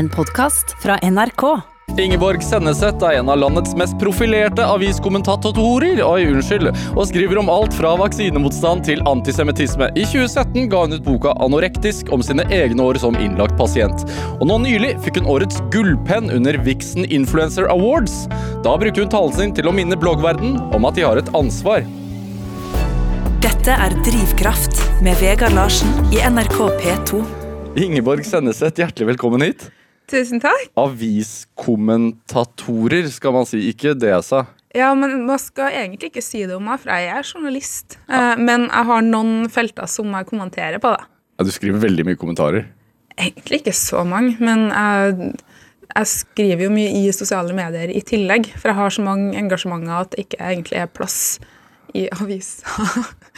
En podkast fra NRK. Ingeborg Senneset er en av landets mest profilerte aviskommentatorer oi, unnskyld, og skriver om alt fra vaksinemotstand til antisemittisme. I 2017 ga hun ut boka 'Anorektisk' om sine egne år som innlagt pasient. Og nå nylig fikk hun årets gullpenn under Vixen Influencer Awards. Da brukte hun talen sin til å minne bloggverden om at de har et ansvar. Dette er Drivkraft med Vegard Larsen i NRK P2. Ingeborg Senneset, hjertelig velkommen hit. Tusen takk. Aviskommentatorer, skal man si. Ikke det jeg sa. Ja, men man skal egentlig ikke si det om meg, for jeg er journalist. Ja. men jeg har noen felter som jeg kommenterer på, da. Ja, du skriver veldig mye kommentarer. Egentlig ikke så mange, men jeg, jeg skriver jo mye i sosiale medier i tillegg. For jeg har så mange engasjementer at det ikke egentlig er plass i aviser.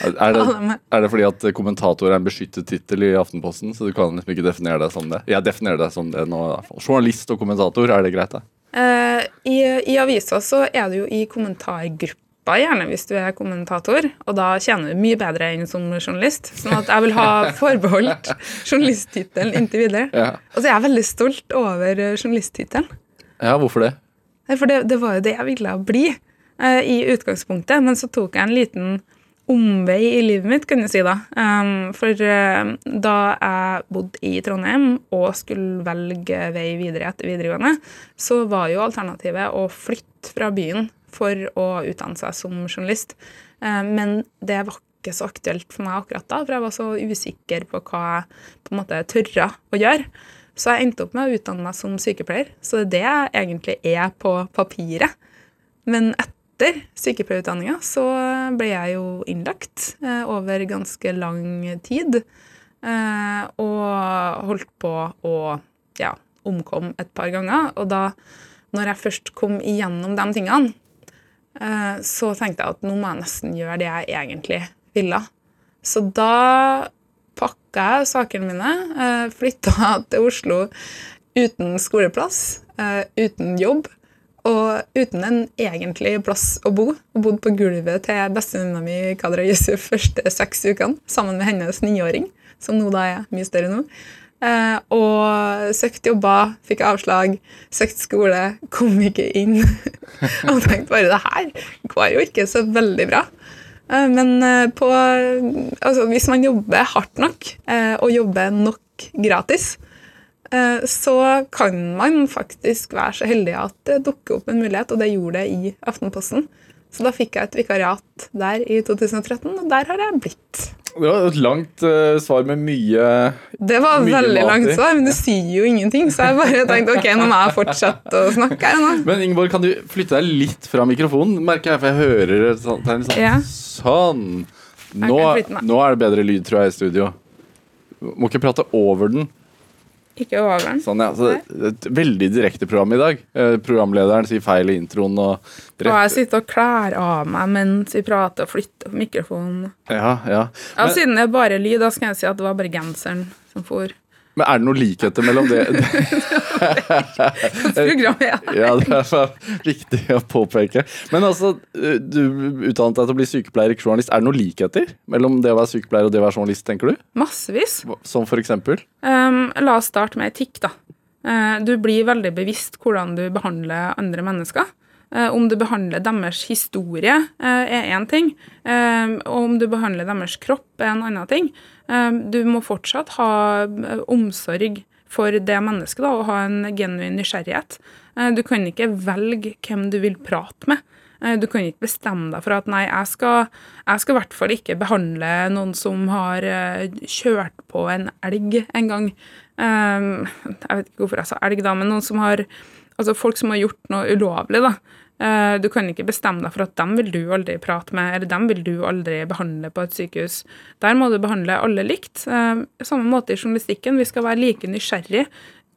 Er det, er det fordi at kommentator er en beskyttet tittel i Aftenposten, så du kan liksom ikke definere deg som det? Jeg definerer deg som det nå. i hvert fall. Journalist og kommentator, er det greit? da? Eh, I i avisa så er du jo i kommentargruppa, gjerne hvis du er kommentator, og da tjener du mye bedre enn som journalist. Sånn at jeg vil ha forbeholdt journalisttittelen inntil videre. Ja. Og så er jeg veldig stolt over eh, journalisttittelen. ja, hvorfor det? For det, det var jo det jeg ville bli eh, i utgangspunktet, men så tok jeg en liten omvei i livet mitt, kan du si da. Um, for uh, da jeg bodde i Trondheim og skulle velge vei videre etter videregående, så var jo alternativet å flytte fra byen for å utdanne seg som journalist. Eh, men det var ikke så aktuelt for meg akkurat da, for jeg var så usikker på hva jeg på en måte tørra å gjøre. Så jeg endte opp med å utdanne meg som sykepleier. Så det er det jeg egentlig er på papiret. Men etter sykepleierutdanninga så ble jeg jo innlagt eh, over ganske lang tid. Eh, og holdt på å ja, omkom et par ganger. Og da, når jeg først kom igjennom de tingene, eh, så tenkte jeg at nå må jeg nesten gjøre det jeg egentlig ville. Så da pakka jeg sakene mine, flytta til Oslo uten skoleplass, uten jobb og uten en egentlig plass å bo. Og bodde på gulvet til bestevenninna mi Kadra Yusuf første seks ukene sammen med hennes niåring, som nå da er mye større nå. Eh, og søkte jobber, fikk avslag, søkte skole, kom ikke inn. og tenkte bare det her går jo ikke så veldig bra. Eh, men eh, på, altså, hvis man jobber hardt nok eh, og jobber nok gratis, så kan man faktisk være så heldig at det dukker opp en mulighet, og det gjorde det i Aftenposten. Så da fikk jeg et vikariat der i 2013, og der har jeg blitt. Det var et langt uh, svar med mye Det var Mye veldig mat i. langt svar, men det sier jo ingenting, så jeg bare tenkte ok, nå må jeg fortsette å snakke her nå. Men Ingeborg, kan du flytte deg litt fra mikrofonen? Merker jeg, for jeg hører et er sånn. Ja. Sånn. Nå, nå er det bedre lyd, tror jeg, i studio. Må ikke prate over den. Ikke over den. Sånn, ja. Så, det er et veldig direkte program i dag. Eh, programlederen sier feil i introen og Og jeg sitter og klær av meg mens vi prater og flytter mikrofonen. Ja, ja. Ja, Siden det er bare lyd, da skal jeg si at det var bare genseren som for. Men er det noen likheter mellom det det. Ja, det er viktig å påpeke. Men altså, du utdannet deg til å bli sykepleier, ikke journalist. Er det noen likheter mellom det å være sykepleier og det å være journalist, tenker du? Massevis. Som for eksempel? Um, la oss starte med etikk, da. Eh, du blir veldig bevisst hvordan du behandler andre mennesker. Eh, om du behandler deres historie, eh, er én ting. eh, og om du behandler deres kropp, er en annen ting. Du må fortsatt ha omsorg for det mennesket da, og ha en genuin nysgjerrighet. Du kan ikke velge hvem du vil prate med. Du kan ikke bestemme deg for at nei, jeg skal, jeg skal i hvert fall ikke behandle noen som har kjørt på en elg en gang. Jeg vet ikke hvorfor jeg sa elg, da, men noen som har Altså folk som har gjort noe ulovlig, da. Eh, Du kan ikke bestemme deg for at dem vil du aldri prate med, eller dem vil du aldri behandle på et sykehus. Der må du behandle alle likt. Eh, Samme måte i journalistikken. Vi skal være like nysgjerrig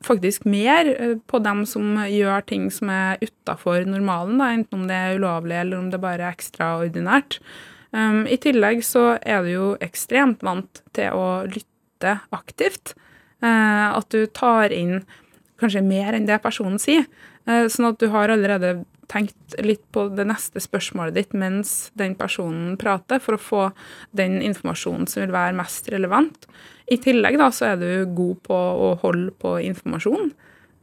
faktisk mer eh, på dem som gjør ting som er utafor normalen, da, enten om det er ulovlig eller om det bare er ekstraordinært. I tillegg så er du jo ekstremt vant til å lytte aktivt. At du tar inn kanskje mer enn det personen sier. Sånn at du har allerede tenkt litt på det neste spørsmålet ditt mens den personen prater, for å få den informasjonen som vil være mest relevant. I tillegg da, så er du god på å holde på informasjon.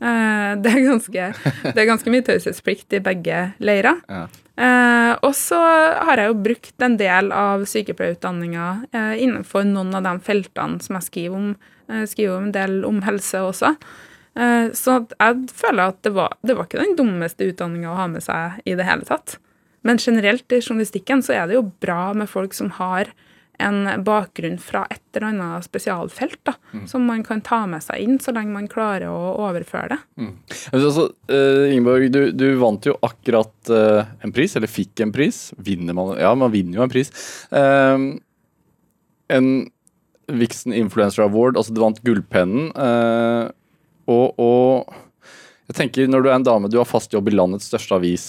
Eh, det, er ganske, det er ganske mye taushetsplikt i begge leirer. Ja. Eh, og så har jeg jo brukt en del av sykepleierutdanninga eh, innenfor noen av de feltene som jeg skriver om. Jeg skriver en del om helse også. Eh, så jeg føler at det var, det var ikke den dummeste utdanninga å ha med seg i det hele tatt. Men generelt i journalistikken så er det jo bra med folk som har en bakgrunn fra et eller annet spesialfelt, da, som man kan ta med seg inn så lenge man klarer å overføre det. Mm. Altså, uh, Ingeborg, du, du vant jo akkurat uh, en pris, eller fikk en pris. Vinner man Ja, man vinner jo en pris. Uh, en Vixen Influencer Award, altså du vant Gullpennen. eh, og, og jeg tenker, når du er en dame, du har fast jobb i landets største avis.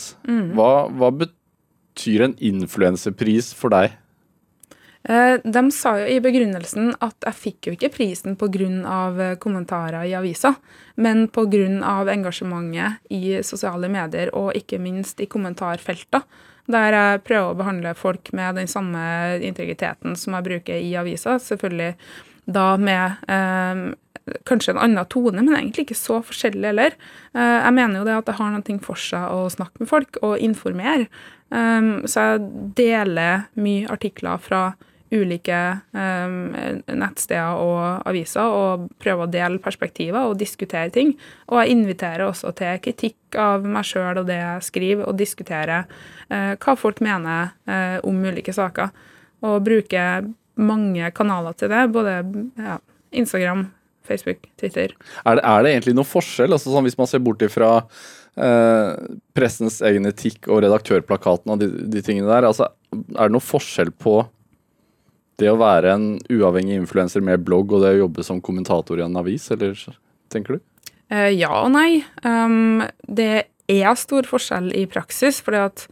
Hva, hva betyr en influenserpris for deg? Eh, De sa jo i begrunnelsen at jeg fikk jo ikke prisen pga. kommentarer i avisa, men pga. engasjementet i sosiale medier og ikke minst i kommentarfelta, der jeg prøver å behandle folk med den samme integriteten som jeg bruker i avisa. Selvfølgelig da med eh, kanskje en annen tone, men egentlig ikke så forskjellig heller. Eh, jeg mener jo det at det har noe for seg å snakke med folk og informere. Um, så jeg deler mye artikler fra ulike um, nettsteder og aviser og prøver å dele perspektiver og diskutere ting. Og jeg inviterer også til kritikk av meg sjøl og det jeg skriver, og diskutere eh, hva folk mener eh, om ulike saker. Og bruker mange kanaler til det, både ja, Instagram, Facebook, Twitter. Er det, er det egentlig noen forskjell, altså sånn hvis man ser bort ifra eh, pressens egen etikk og redaktørplakaten og de, de tingene der, altså er det noen forskjell på det å være en uavhengig influenser med blogg og det å jobbe som kommentator i en avis, eller tenker du? Eh, ja og nei. Um, det er stor forskjell i praksis, fordi at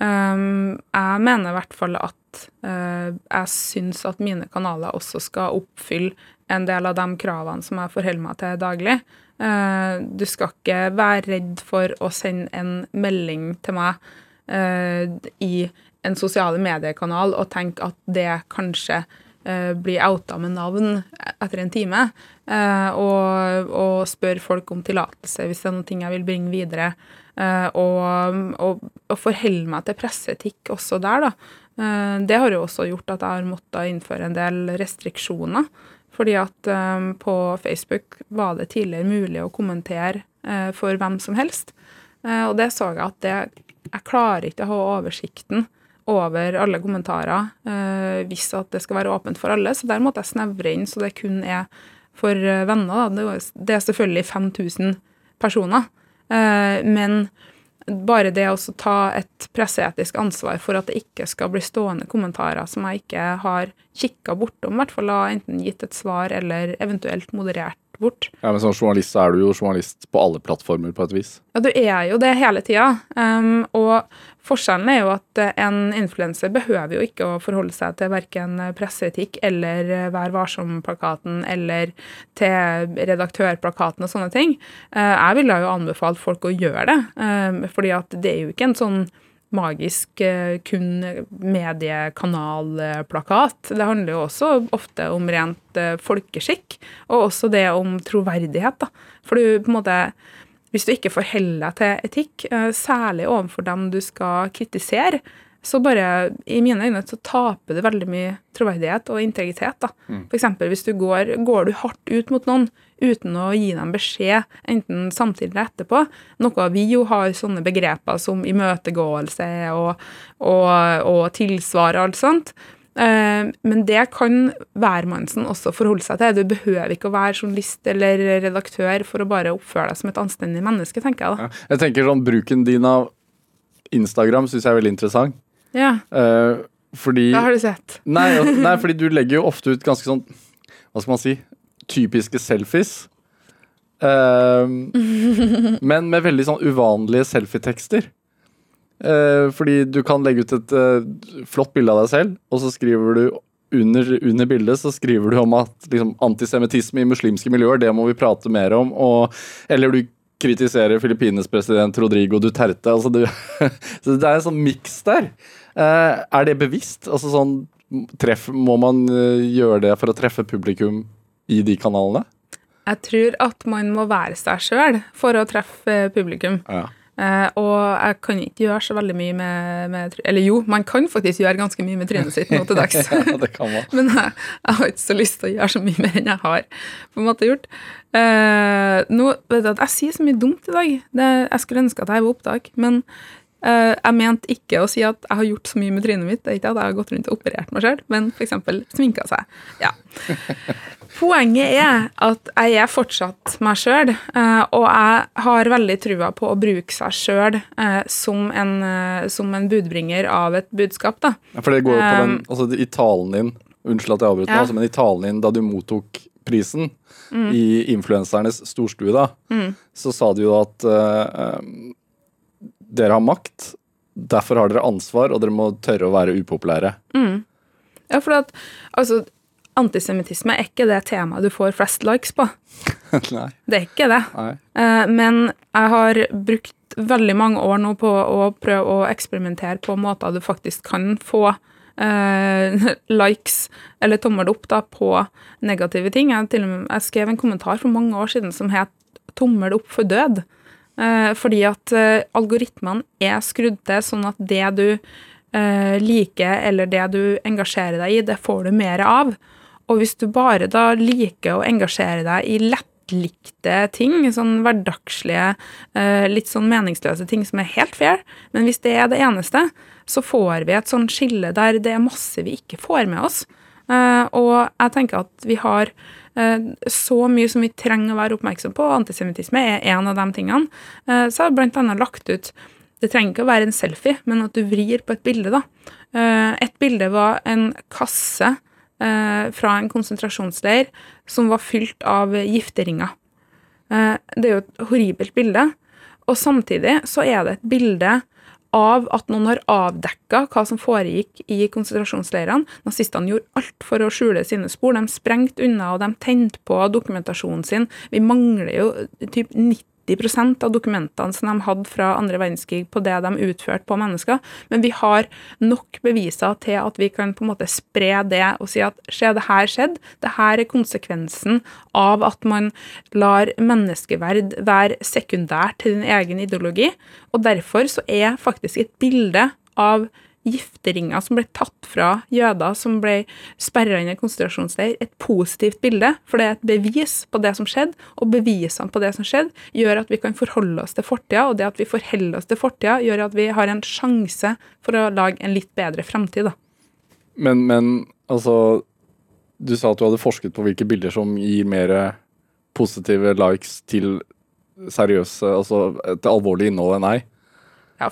um, jeg mener i hvert fall at uh, jeg syns at mine kanaler også skal oppfylle en del av de kravene som jeg forholder meg til daglig. Uh, du skal ikke være redd for å sende en melding til meg uh, i en sosiale mediekanal og tenke at det kanskje blir outa med navn etter en time, og, og spør folk om tillatelse hvis det er noe jeg vil bringe videre. Eh, og, og, og forholde meg til presseetikk også der, da. Eh, det har jo også gjort at jeg har måttet innføre en del restriksjoner. Fordi at eh, på Facebook var det tidligere mulig å kommentere for hvem som helst. Og det så jeg at det, jeg klarer ikke å ha oversikten over alle kommentarer hvis at det skal være åpent for alle. Så der måtte jeg snevre inn så det kun er for venner. Da. Det er selvfølgelig 5000 personer. Eh, men bare det å ta et presseetisk ansvar for at det ikke skal bli stående kommentarer som jeg ikke har kikka bortom, i hvert fall har enten gitt et svar eller eventuelt moderert bort. Ja, men Som journalist er du jo journalist på alle plattformer, på et vis. Ja, du er jo det hele tida. Um, og forskjellen er jo at eh, en influenser behøver jo ikke å forholde seg til verken presseetikk eller eh, Vær varsom-plakaten eller til redaktørplakaten og sånne ting. Uh, jeg ville jo anbefalt folk å gjøre det, um, fordi at det er jo ikke en sånn magisk eh, kun mediekanalplakat. Det handler jo også ofte om rent eh, folkeskikk, og også det om troverdighet. da. For du på en måte Hvis du ikke forholder deg til etikk, eh, særlig overfor dem du skal kritisere, så bare, i mine øyne, så taper du veldig mye troverdighet og integritet. da. For eksempel hvis du går, går du hardt ut mot noen uten å gi dem beskjed, enten samtidig eller etterpå. Noe vi jo har sånne begreper som imøtegåelse og, og, og tilsvar og alt sånt. Eh, Men det kan hvermannsen også forholde seg til. Du behøver ikke å være journalist eller redaktør for å bare oppføre deg som et anstendig menneske, tenker jeg da. Jeg tenker sånn, Bruken din av Instagram syns jeg er veldig interessant. Ja, Uh, fordi det har du sett. nei, nei, fordi du legger jo ofte ut ganske sånn Hva skal man si? Typiske selfies. Uh, men med veldig sånn uvanlige selfietekster. Uh, fordi du kan legge ut et eh, flott bilde av deg selv, og så skriver du under, under bildet så skriver du om at liksom, antisemittisme i muslimske miljøer, det må vi prate mer om. Og, eller du kritiserer Filippines president Rodrigo Duterte. Altså du, så det er en sånn miks der. Eh, er det bevisst? Altså sånn treff, Må man eh, gjøre det for å treffe publikum i de kanalene? Jeg tror at man må være seg sjøl for å treffe publikum. Ja. Uh, og jeg kan ikke gjøre så veldig mye med, med Eller jo, man kan faktisk gjøre ganske mye med trynet sitt nå til dags. ja, det kan man. Men jeg, jeg har ikke så lyst til å gjøre så mye mer enn jeg har på en måte gjort. Uh, nå, vet du at Jeg sier så mye dumt i dag. Det, jeg skulle ønske at jeg var opptak. Men jeg mente ikke å si at jeg har gjort så mye med trynet mitt. Det er ikke at jeg har gått rundt og operert meg sjøl, men f.eks. sminka seg. Ja. Poenget er at jeg er fortsatt meg sjøl, og jeg har veldig trua på å bruke seg sjøl som, en, eh, som en budbringer av et budskap. da. Ja, For det går jo på den, altså I talen din Unnskyld at jeg avbryter, Ja. altså, men i talen din da du mottok prisen i influensernes storstue, da, så sa du jo at uh, dere har makt, derfor har dere ansvar, og dere må tørre å være upopulære. Ja, for at, altså, Antisemittisme er ikke det temaet du får flest likes på. Nei. Det er ikke det. Eh, Men jeg har brukt veldig mange år nå på å prøve å eksperimentere på måter du faktisk kan få uh, likes eller tommel opp da, på negative ting. Jeg, med, jeg skrev en kommentar for mange år siden som het 'tommel opp for død'. Eh, fordi at eh, algoritmene er skrudd til sånn at det du eh, liker, eller det du engasjerer deg i, det får du mer av. Og hvis du bare da liker å engasjere deg i lettlikte ting, sånn hverdagslige, litt sånn meningsløse ting som er helt fair, men hvis det er det eneste, så får vi et sånn skille der det er masse vi ikke får med oss. Eh, og jeg tenker at vi har eh, så mye som vi trenger å være oppmerksom på, og antisemittisme er en av de tingene. Eh, så har jeg blant annet lagt ut det trenger ikke å være en selfie, men at du vrir på et bilde. da. Et bilde var en kasse fra en konsentrasjonsleir som var fylt av gifteringer. Det er jo et horribelt bilde. Og samtidig så er det et bilde av at noen har avdekka hva som foregikk i konsentrasjonsleirene. Nazistene gjorde alt for å skjule sine spor. De sprengte unna, og de tente på dokumentasjonen sin. Vi mangler jo typ 90 av dokumentene som de hadde fra andre verdenskrig på det de utførte på mennesker. Men vi har nok beviser til at vi kan på en måte spre det og si at se, det her skjedde. Det her er konsekvensen av at man lar menneskeverd være sekundært til din egen ideologi. Og derfor så er faktisk et bilde av gifteringer som ble tatt fra jøder som ble sperra inn i konsentrasjonsleir, et positivt bilde, for det er et bevis på det som skjedde, og bevisene på det som skjedde, gjør at vi kan forholde oss til fortida, og det at vi forholder oss til fortida, gjør at vi har en sjanse for å lage en litt bedre framtid. da. Men, men altså Du sa at du hadde forsket på hvilke bilder som gir mer positive likes til seriøse, altså til alvorlig innhold enn ei. Ja,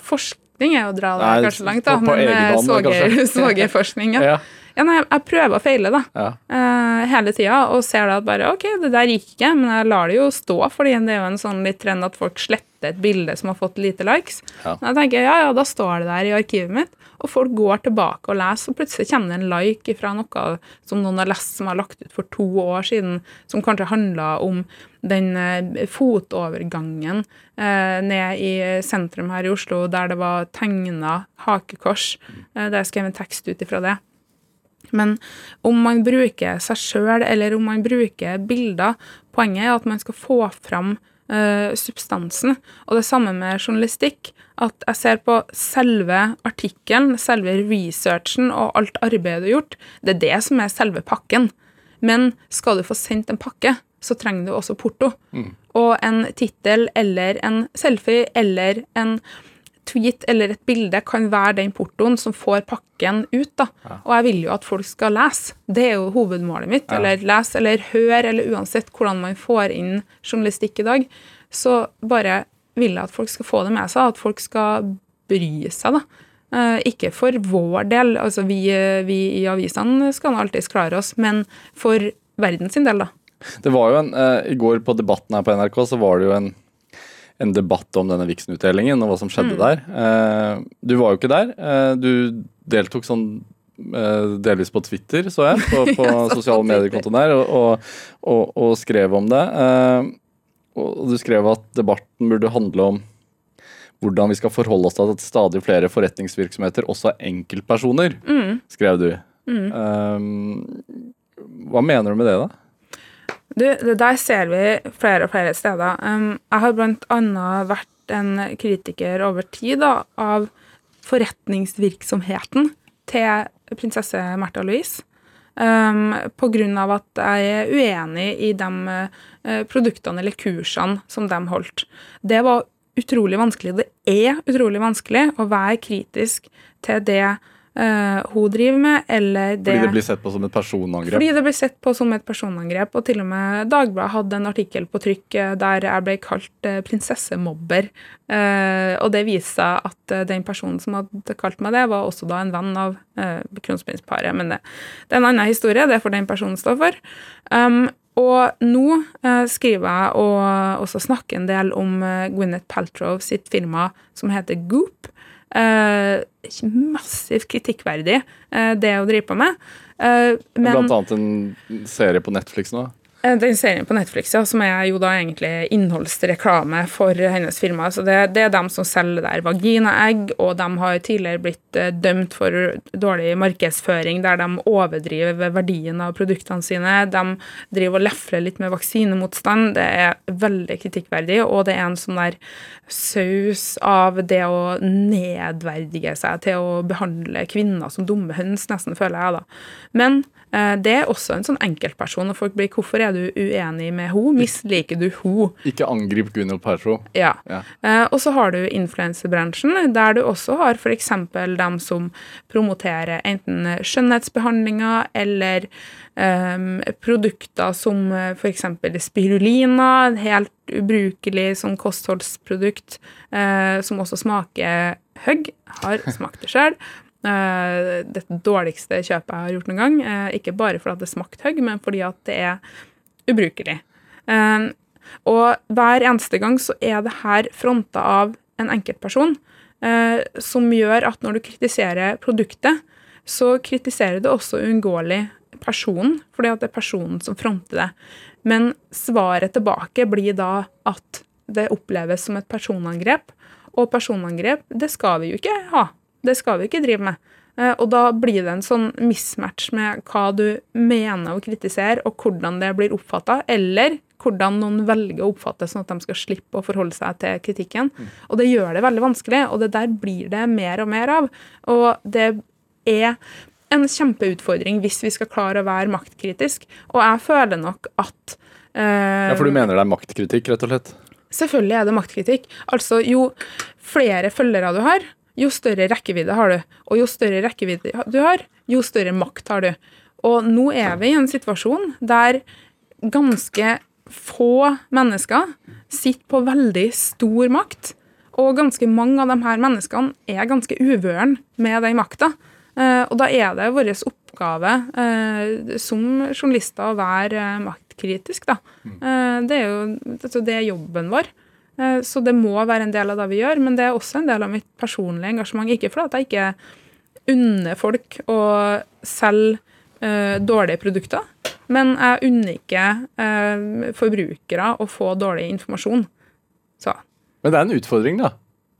forskning er å dra det Nei, kanskje langt, da, på- på men eh, svoger- svogerforskning, ja. Ja. ja. Nei, jeg prøver å feile, da. Ja. uh, hele tida og ser da at bare OK, det der gikk ikke, men jeg lar det jo stå, fordi det er jo en sånn litt trend at folk sletter et bilde som har fått lite likes. Ja. Men jeg tenker ja, ja, da står det der i arkivet mitt, og folk går tilbake og leser, og plutselig det en like fra noe som noen har lest som har lagt ut for to år siden, som kanskje handla om den eh, fotovergangen eh, ned i sentrum her i Oslo, der det var tegna hakekors. Eh, der jeg skrev en tekst ut ifra det. Men om man bruker seg sjøl, eller om man bruker bilder Poenget er at man skal få fram eh, substansen. Og det samme med journalistikk. At jeg ser på selve artikkelen, selve researchen og alt arbeidet du har gjort. Det er det som er selve pakken. Men skal du få sendt en pakke, så trenger du også porto. Og en tittel eller en selfie eller en tweet eller et bilde kan være den portoen som får pakken ut. da. Og jeg vil jo at folk skal lese. Det er jo hovedmålet mitt. Eller lese eller høre, eller uansett hvordan man får inn journalistikk i dag. Så bare vil jeg at folk skal få det med seg, at folk skal bry seg. da. Eh, ikke for vår del, altså vi, vi i avisene skal alltids klare oss, men for verden sin del, da. Det var jo en, eh, I går på Debatten her på NRK så var det jo en, en debatt om denne Vixen-utdelingen og hva som skjedde der. Eh, du var jo ikke der. Eh, du deltok sånn eh, delvis på Twitter, så jeg, på, på Ja, sosiale mediekontoen der, og, og, og, skrev om det. Eh, og du skrev at debatten burde handle om hvordan vi skal forholde oss til at stadig flere forretningsvirksomheter også er enkeltpersoner, skrev du. Eh, hva mener du med det, da? Du, det der ser vi flere og flere steder. Um, jeg har blant annet vært en kritiker over tid da, av forretningsvirksomheten til prinsesse Märtha Louise. Um, av at jeg er uenig i de uh, produktene eller kursene som de holdt. Det var utrolig vanskelig. Det er utrolig vanskelig å være kritisk til det uh, hun driver med, eller det Fordi det blir sett på som et personangrep? Fordi det blir sett på som et personangrep, og til og med Dagbladet hadde en artikkel på trykk eh, der jeg ble kalt uh, prinsessemobber. Uh, og det viser seg at den personen som hadde kalt meg det, var også da en venn av uh, kronprinsparet. Men det, det, er en annen historie, det får den personen stå for. Um, og nå eh, skriver jeg og også snakker en del om eh, Gwyneth Paltrow sitt firma som heter Goop. Uh, massivt kritikkverdig, uh, det å driver på med. Uh, men, Blant annet en serie på Netflix nå? Eh, den serien på Netflix, ja, som er jo da egentlig innholdsreklame for hennes firma. Så det, det er dem som selger der vaginaegg, og de har tidligere blitt eh, dømt for dårlig markedsføring, der de overdriver verdien av produktene sine. De driver og lefler litt med vaksinemotstand. Det er veldig kritikkverdig, og det er en sånn der saus av det å nedverdige seg til å behandle kvinner som dumme høns, nesten, føler jeg da. Men det er også en sånn enkeltperson, og folk blir 'Hvorfor er du uenig med henne? Misliker du henne?' Ikke angrip Gunhild Pertro. Ja. ja. Eh, og så har du influensebransjen, der du også har f.eks. dem som promoterer enten skjønnhetsbehandlinger eller um, produkter som f.eks. spirulina, helt ubrukelig som kostholdsprodukt, uh, som også smaker høgg. Har smakt det sjøl. Uh, det dårligste kjøpet jeg har gjort noen gang. Uh, ikke bare fordi det smakte høgg, men fordi at det er ubrukelig. Uh, og hver eneste gang så er det her fronta av en enkeltperson som gjør at når du kritiserer produktet, så kritiserer du også uunngåelig personen, fordi at det er personen som fronter det. Men svaret tilbake blir da at det oppleves som et personangrep, og personangrep, det skal vi jo ikke ha. Det skal vi ikke drive med. Eh, og da blir det en sånn mismatch med hva du mener å kritisere, og hvordan det blir oppfatta, eller hvordan noen velger å oppfatte sånn at de skal slippe å forholde seg til kritikken. Mm. Og det gjør det veldig vanskelig, og det der blir det mer og mer av. Og det er en kjempeutfordring hvis vi skal klare å være maktkritisk. Og jeg føler nok at uh, Ja, For du mener det er maktkritikk, rett og slett? Selvfølgelig er det maktkritikk. Altså, jo flere følgere du har, jo større rekkevidde har du. Og jo større rekkevidde du har, jo større makt har du. Og nå er vi i en situasjon der ganske få mennesker sitter på veldig stor makt. Og ganske mange av de her menneskene er ganske uvøren med den makta. Eh, og da er det vår oppgave eh, som journalister å være eh, maktkritisk, da. Mm. Det er jo altså, det er jobben vår. Eh, så det må være en del av det vi gjør, men det er også en del av mitt personlige engasjement. Ikke fordi jeg ikke unner folk å selge uh, dårlige produkter, men jeg unner ikke uh, forbrukere å få dårlig informasjon. Så. Men det er en utfordring, da?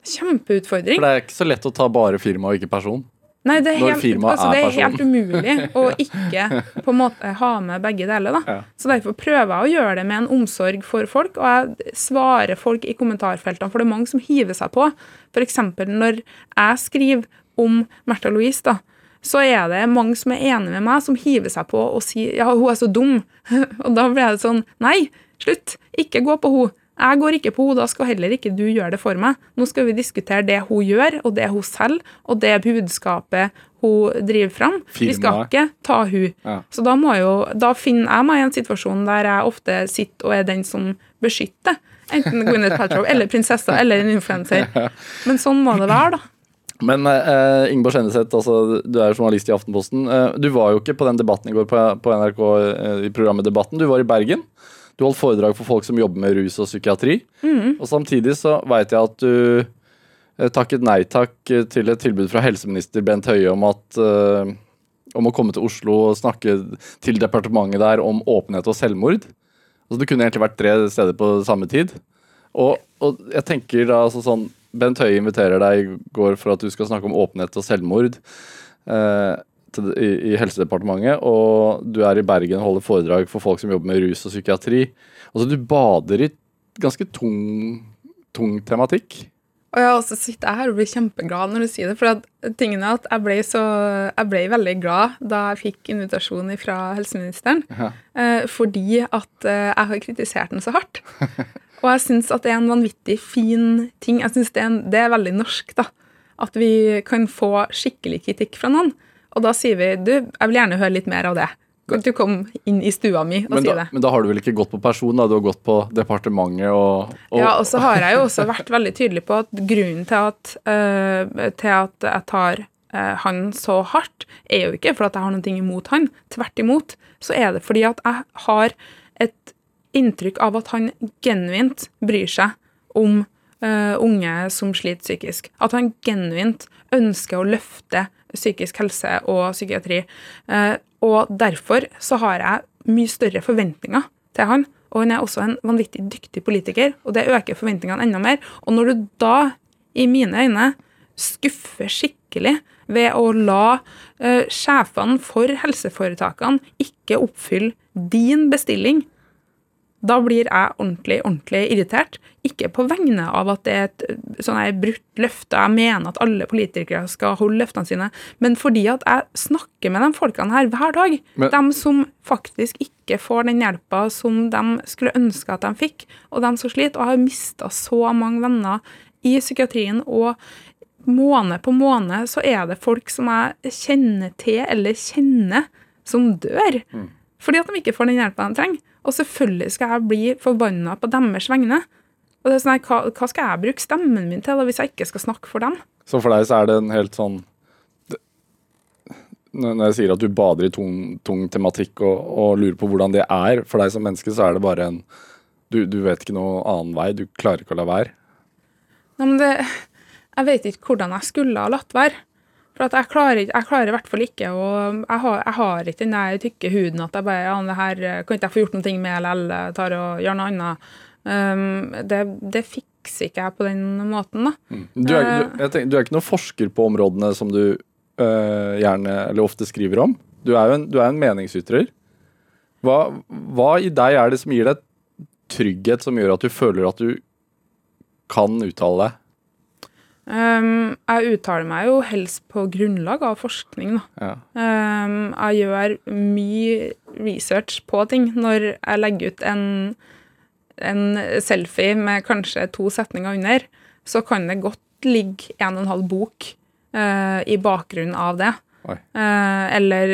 Kjempeutfordring. For det er ikke så lett å ta bare firma og ikke person? Nei, det er, helt, altså, det er helt, umulig å ikke på en måte ha med begge deler. da. Ja. Så Derfor prøver jeg å gjøre det med en omsorg for folk, og jeg svarer folk i kommentarfeltene, for det er mange som hiver seg på. F.eks. når jeg skriver om Märtha Louise, da, så er det mange som er enig med meg, som hiver seg på og sier ja, hun er så dum. og da blir det sånn nei, slutt, ikke gå på henne. Jeg går ikke på henne, da skal heller ikke du gjøre det for meg. Nå skal vi diskutere det hun gjør, og det hun selger, og det budskapet hun driver fram. Vi skal ikke ta hun. Ja. Så da, må jo, da finner jeg meg i en situasjon der jeg ofte sitter og er den som beskytter. Enten Gwyneth Paltrow eller prinsessa eller en influenser. Men sånn må det være, da. Men eh, Ingeborg Skjenneseth, altså, du er jo journalist i Aftenposten. Eh, du var jo ikke på den debatten i går på, på NRK eh, i programmet Debatten. Du var i Bergen. Du holdt foredrag for folk som jobber med rus og psykiatri. Mm. Og samtidig så veit jeg at du eh, takket nei takk til et tilbud fra helseminister Bent Høie om at uh, om å komme til Oslo og snakke til departementet der om åpenhet og selvmord. Altså, det kunne egentlig vært tre steder på samme tid. Og, og jeg tenker da altså sånn Bent Høie inviterer deg i går for at du skal snakke om åpenhet og selvmord. Uh, til, i, i Helsedepartementet, og du er i Bergen og holder foredrag for folk som jobber med rus og psykiatri. Altså, du bader i ganske tung, tung tematikk. Og jeg også sitter her og blir kjempeglad når du sier det. For at tingen er at jeg ble, så, jeg ble veldig glad da jeg fikk invitasjon fra helseministeren. Ja. Eh, fordi at eh, jeg har kritisert den så hardt. Og jeg syns at det er en vanvittig fin ting. Jeg synes det, er en, det er veldig norsk, da. At vi kan få skikkelig kritikk fra noen. Og da sier vi du, jeg vil gjerne høre litt mer av det. Kan du komme inn i stua mi og Men si da, det? men da har du vel ikke gått på person, da? Du har gått på departementet og, og Ja, og så har jeg jo også vært veldig tydelig på at grunnen til at, øh, til at jeg tar øh, han så hardt, er jo ikke fordi at jeg har noe imot han. Tvert imot så er det fordi at jeg har et inntrykk av at han genuint bryr seg om øh, unge som sliter psykisk. At han genuint ønsker å løfte psykisk helse og psykiatri. Uh, og derfor så har jeg mye større forventninger til han. Og han er også en vanvittig dyktig politiker, og det øker forventningene enda mer. Og når du da, i mine øyne, skuffer skikkelig ved å la uh, sjefene for helseforetakene ikke oppfylle din bestilling, da blir jeg ordentlig, ordentlig irritert. Ikke på vegne av at det er et eh, sånn her brutt løfte, jeg mener at alle politikere skal holde løftene sine, men fordi at jeg snakker med de folkene her hver dag. Men- de som faktisk ikke får den hjelpa som de skulle ønske at de fikk, og de som sliter. Og jeg har mista så mange venner i psykiatrien, og måned på måned så er det folk som jeg kjenner til eller kjenner, som dør. Fordi at de ikke får den hjelpa de trenger. Og selvfølgelig skal jeg bli forbanna på deres vegne. Og det er sånn, her, hva, hva skal jeg bruke stemmen min til da, hvis jeg ikke skal snakke for dem? Så for deg så er det en helt sånn Når jeg sier at du bader i tung, tung tematikk og, og lurer på hvordan det er for deg som menneske, så er det bare en du, du vet ikke noe annen vei. Du klarer ikke å la være. Nei, men det, jeg vet ikke hvordan jeg skulle ha latt være. For at jeg, klarer, jeg klarer i hvert fall ikke å Jeg har, jeg har ikke den der tykke huden at jeg bare ja, det her kan ikke jeg få gjort noe med, eller tar og gjør noe annet. Um, det, det fikser ikke jeg på den måten, da. Du er, du, jeg tenker, du er ikke noen forsker på områdene som du øh, gjerne eller ofte skriver om. Du er jo en, du er en meningsytrer. Hva, hva i deg er det som gir deg trygghet som gjør at du føler at du kan uttale deg? Um, jeg uttaler meg jo helst på grunnlag av forskning, da. Ja. Um, jeg gjør mye research på ting. Når jeg legger ut en, en selfie med kanskje to setninger under, så kan det godt ligge en og en halv bok uh, i bakgrunnen av det. Eh, eller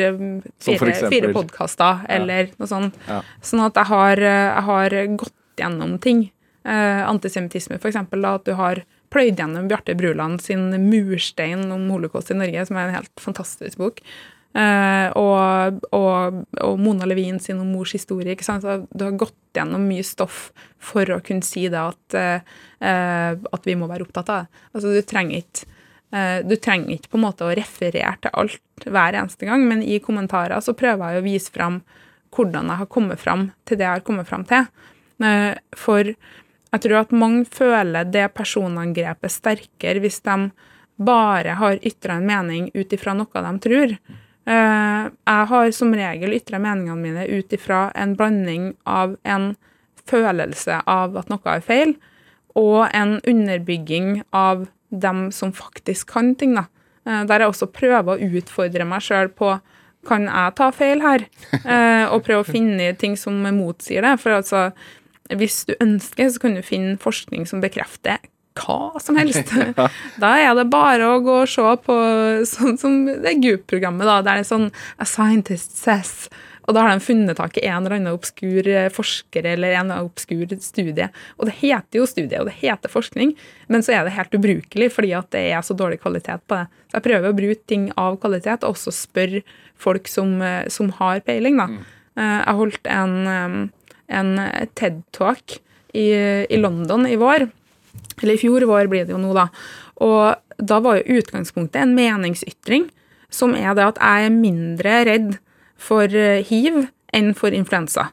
fire, fire podkaster, eller noe sånt. Ja. Sånn at jeg har, eh, jeg har gått gjennom ting. Uh, antisemittisme, for eksempel, da, at du har pløyd gjennom Bjarte Bruland sin 'Murstein om holocaust i Norge', som er en helt fantastisk bok. Uh, og, og, og Mona Levin sin om mors historie. ikke sant? Så du har gått gjennom mye stoff for å kunne si det at, eh, at vi må være opptatt av det. Altså, du trenger ikke du trenger ikke på en måte å referere til alt hver eneste gang, men i kommentarer så prøver jeg å vise fram hvordan jeg har kommet fram til det jeg har kommet fram til. For jeg tror at mange føler det personangrepet sterkere hvis de bare har ytra en mening ut ifra noe de tror. Eh, Jeg har som regel ytra meningene mine ut ifra en blanding av en følelse av at noe er feil, og en underbygging av dem som faktisk kan ting. da. Eh, Der jeg også prøver å utfordre meg sjøl på kan jeg ta feil her, Eh, og prøve å finne ting som motsier det. For altså, hvis du ønsker, så kan du finne forskning som bekrefter hva som helst. Da er det bare å gå og se på sånn som det Goop-programmet, da, der det er sånn A scientist says. Og da har de funnet tak i en eller annen obskur eh, forsker eller en eller annen obskur studie. Og det heter jo studie, og det heter forskning, men så er det helt ubrukelig fordi at det er så dårlig kvalitet på det. Så jeg prøver å bruke ting av kvalitet, og også spørre folk som, eh, som har peiling, da. Eh, Jeg holdt en, en TED-talk i, i London i vår. Eller i fjor vår blir det jo nå, da. Og da var jo utgangspunktet en meningsytring, som er det at jeg er mindre redd for eh, hiv enn for influensa.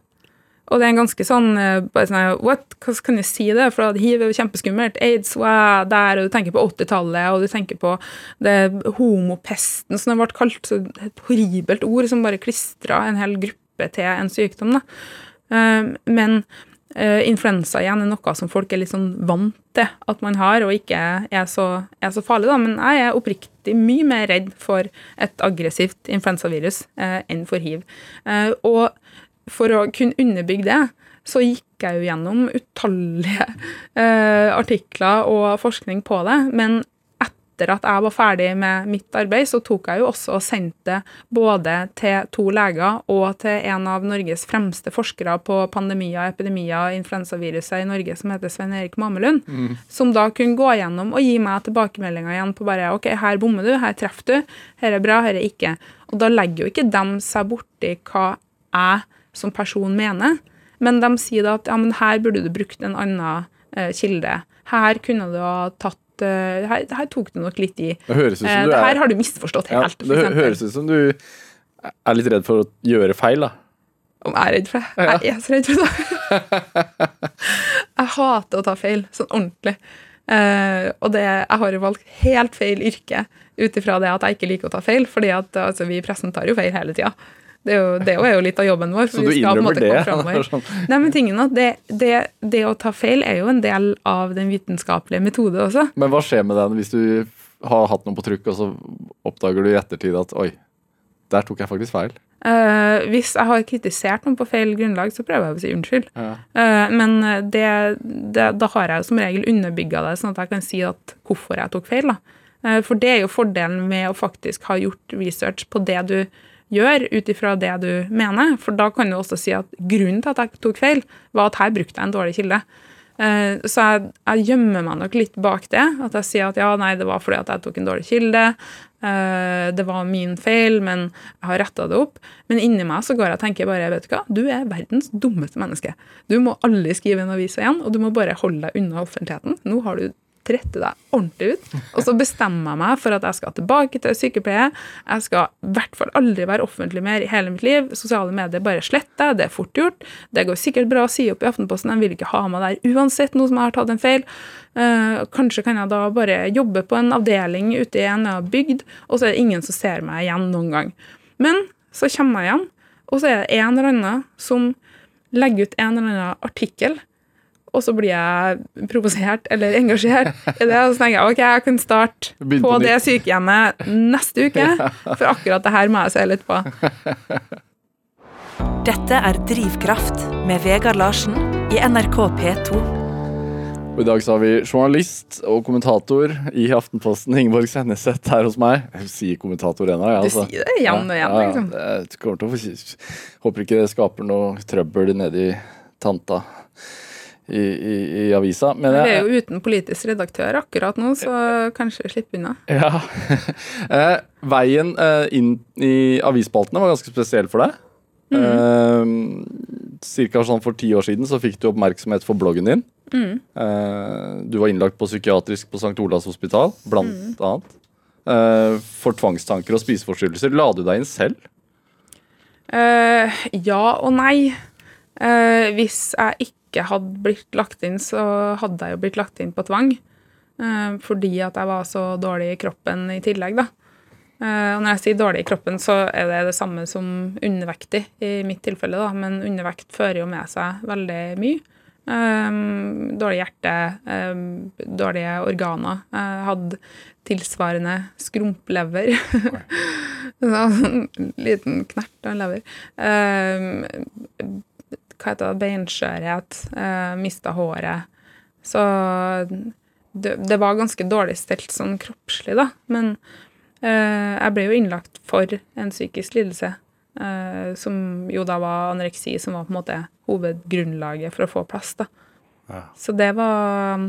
Og det er en ganske sånn, eh, bare sånn What? Hva kan jeg si det? For hiv er jo kjempeskummelt. Aids wow, der, og du tenker på 80-tallet, og du tenker på det homopesten som det ble kalt. Så et horribelt ord som bare klistra en hel gruppe til en sykdom. da. Eh, men uh, influensa igjen er noe som folk er litt sånn vant til at man har, og ikke er så, er så farlig. da, Men jeg er oppriktig mye mer redd for et aggressivt influensavirus uh, enn for hiv. Og for å kunne underbygge det, så gikk jeg jo gjennom utallige artikler og forskning på det. Men etter at jeg var ferdig med mitt arbeid, så tok jeg jo også og sendte både til to leger og til en av Norges fremste forskere på pandemier, epidemier, influensaviruset i Norge, som heter Svein Erik Mamelund, mm. som da kunne gå gjennom og gi meg tilbakemeldinger igjen på bare OK, her bommer du, her treffer du, her er bra, her er ikke. Og da legger jo ikke dem seg borti hva jeg som person mener, men de sier da at ja, men her burde du brukt en annen eh, kilde. Her kunne du ha tatt uh, her, her, tok du nok litt i. Det høres ut som uh, du er, her har du misforstått helt. Ja, det hø høres ut som du er litt redd for å gjøre feil, da. Om jeg er redd for det? Ja. Jeg er så redd for det. jeg hater å ta feil, sånn ordentlig. Uh, og det, jeg har valgt helt feil yrke ut ifra det at jeg ikke liker å ta feil, fordi at altså, vi i pressen tar jo feil hele tida. Det jo, det er jo litt av jobben vår. Så du innrømmer det? Sånn. Nei, men tingen det, det, det, å ta feil er jo en del av den vitenskapelige metode også. Men hva skjer med den hvis du har hatt noe på trykk, og så oppdager du i ettertid at oi, der tok jeg faktisk feil? Uh, hvis jeg har kritisert noen på feil grunnlag, så prøver jeg å si unnskyld. Ja. Uh, men det, det, da har jeg som regel underbygga det, sånn at jeg kan si at hvorfor jeg tok feil. Uh, for det er jo fordelen med å faktisk ha gjort research på det du gjør, ut ifra det du mener. For da kan du også si at grunnen til at jeg tok feil, var at her brukte jeg en dårlig kilde. Eh, så jeg, jeg, gjemmer meg nok litt bak det. At jeg sier at ja, nei, det var fordi at jeg tok en dårlig kilde. Eh, det var min feil, men jeg har retta det opp. Men inni meg så går jeg og tenker bare vet du hva, du er verdens dummeste menneske. Du må aldri skrive en avis igjen, og du må bare holde deg unna offentligheten. Nå har du trette deg ordentlig ut. Og så bestemmer jeg meg for at jeg skal tilbake til sykepleie. Jeg skal i hvert fall aldri være offentlig mer i hele mitt liv. Sosiale medier bare sletter. Det er fort gjort. Det går sikkert bra å si opp i Aftenposten. Jeg vil ikke ha meg der uansett noe som jeg har tatt en feil. Uh, kanskje kan jeg da bare jobbe på en avdeling ute i en bygd, og så er det ingen som ser meg igjen noen gang. Men så kommer jeg igjen, og så er det en eller annen som legger ut en eller annen artikkel og så blir jeg provosert eller engasjert i det. Og så tenker jeg ok, jeg kan starte på, på det sykehjemmet neste uke, for akkurat det her må jeg se litt på. Dette er Drivkraft med Vegard Larsen i NRK P2. Og I dag så har vi journalist og kommentator i Aftenposten, Ingeborg Senneset, her hos meg. Jeg sier kommentator ennå. Ja, altså. Du sier det igjen og igjen. liksom. Ja, ja, håper ikke det skaper noe trøbbel nedi tanta i, i, i avisa. Men vi er jo uten politisk redaktør akkurat nå, så kanskje slippe unna. Ja. Eh, veien eh, inn i avisspaltene var ganske spesiell for deg. Mm. Eh, cirka sånn for ti år siden så fikk du oppmerksomhet for bloggen din. Mm. Du var innlagt på psykiatrisk på St. Olavs hospital, blant mm. annet. For tvangstanker og spiseforstyrrelser. La du deg inn selv? Uh, ja og nei. Uh, hvis jeg ikke ikke hadde blitt lagt inn, så hadde jeg jo blitt lagt inn på tvang. Eh, fordi at jeg var så dårlig i kroppen i tillegg, da. Eh, og når jeg sier dårlig i kroppen, så er det det samme som undervektig i mitt tilfelle, da. Men undervekt fører jo med seg veldig mye. Um, dårlig hjerte, um, dårlige organer. Jeg hadde tilsvarende skrumplever. sånn liten knert av en lever. Um, hva heter det, beinskjørhet, eh, mista håret. Så det, det, var ganske dårlig stelt sånn kroppslig, da. Men eh, jeg ble jo innlagt for en psykisk lidelse, eh, som jo da var anoreksi, som var på en måte hovedgrunnlaget for å få plass, da. Ja. Så det var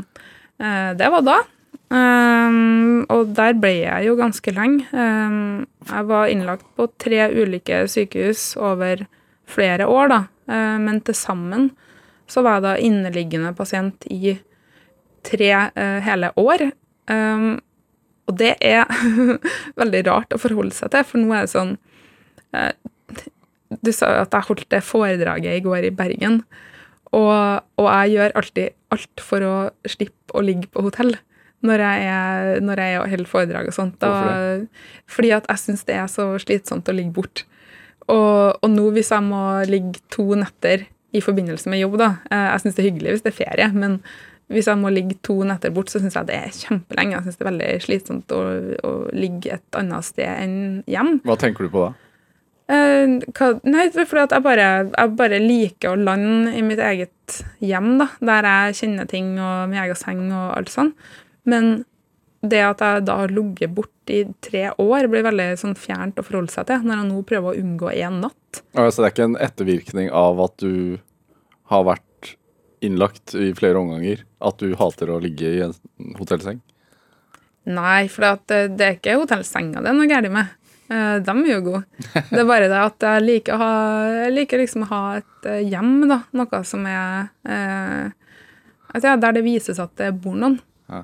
eh, Det var da. Um, og der ble jeg jo ganske lenge. Um, jeg var innlagt på tre ulike sykehus over flere år, da. Eh, men til sammen så var jeg da inneliggende pasient i tre uh, hele år. Um, og det er veldig rart å forholde seg til, for nå er det sånn uh, Du sa jo at jeg holdt det foredraget i går i Bergen. Og, og jeg gjør alltid alt for å slippe å ligge på hotell når jeg, er, når jeg holder foredrag og sånt. Hvorfor fordi at jeg syns det er så slitsomt å ligge bort. Og, og nå hvis jeg må ligge to netter i forbindelse med jobb, da eh, Jeg syns det er hyggelig hvis det er ferie, men hvis jeg må ligge to netter bort, så syns jeg det er kjempelenge. Jeg syns det er veldig slitsomt å, å, ligge et annet sted enn hjem. Hva tenker du på da? Eh, hva, nei, fordi at jeg bare, jeg bare liker å lande i mitt eget hjem, da, der jeg kjenner ting og min egen seng og alt sånn. Men det at jeg da har ligget borte i tre år, blir veldig sånn fjernt å forholde seg til når jeg nå prøver å unngå én natt. Altså, det er ikke en ettervirkning av at du har vært innlagt i flere omganger? At du hater å ligge i en hotellseng? Nei, for det, det er ikke hotellsenga det er noe galt med. Eh, De er jo gode. Det er bare det at jeg liker, å ha, jeg liker liksom å ha et eh, hjem, da. Noe som er eh, altså, ja, Der det vises at det bor noen. Ja.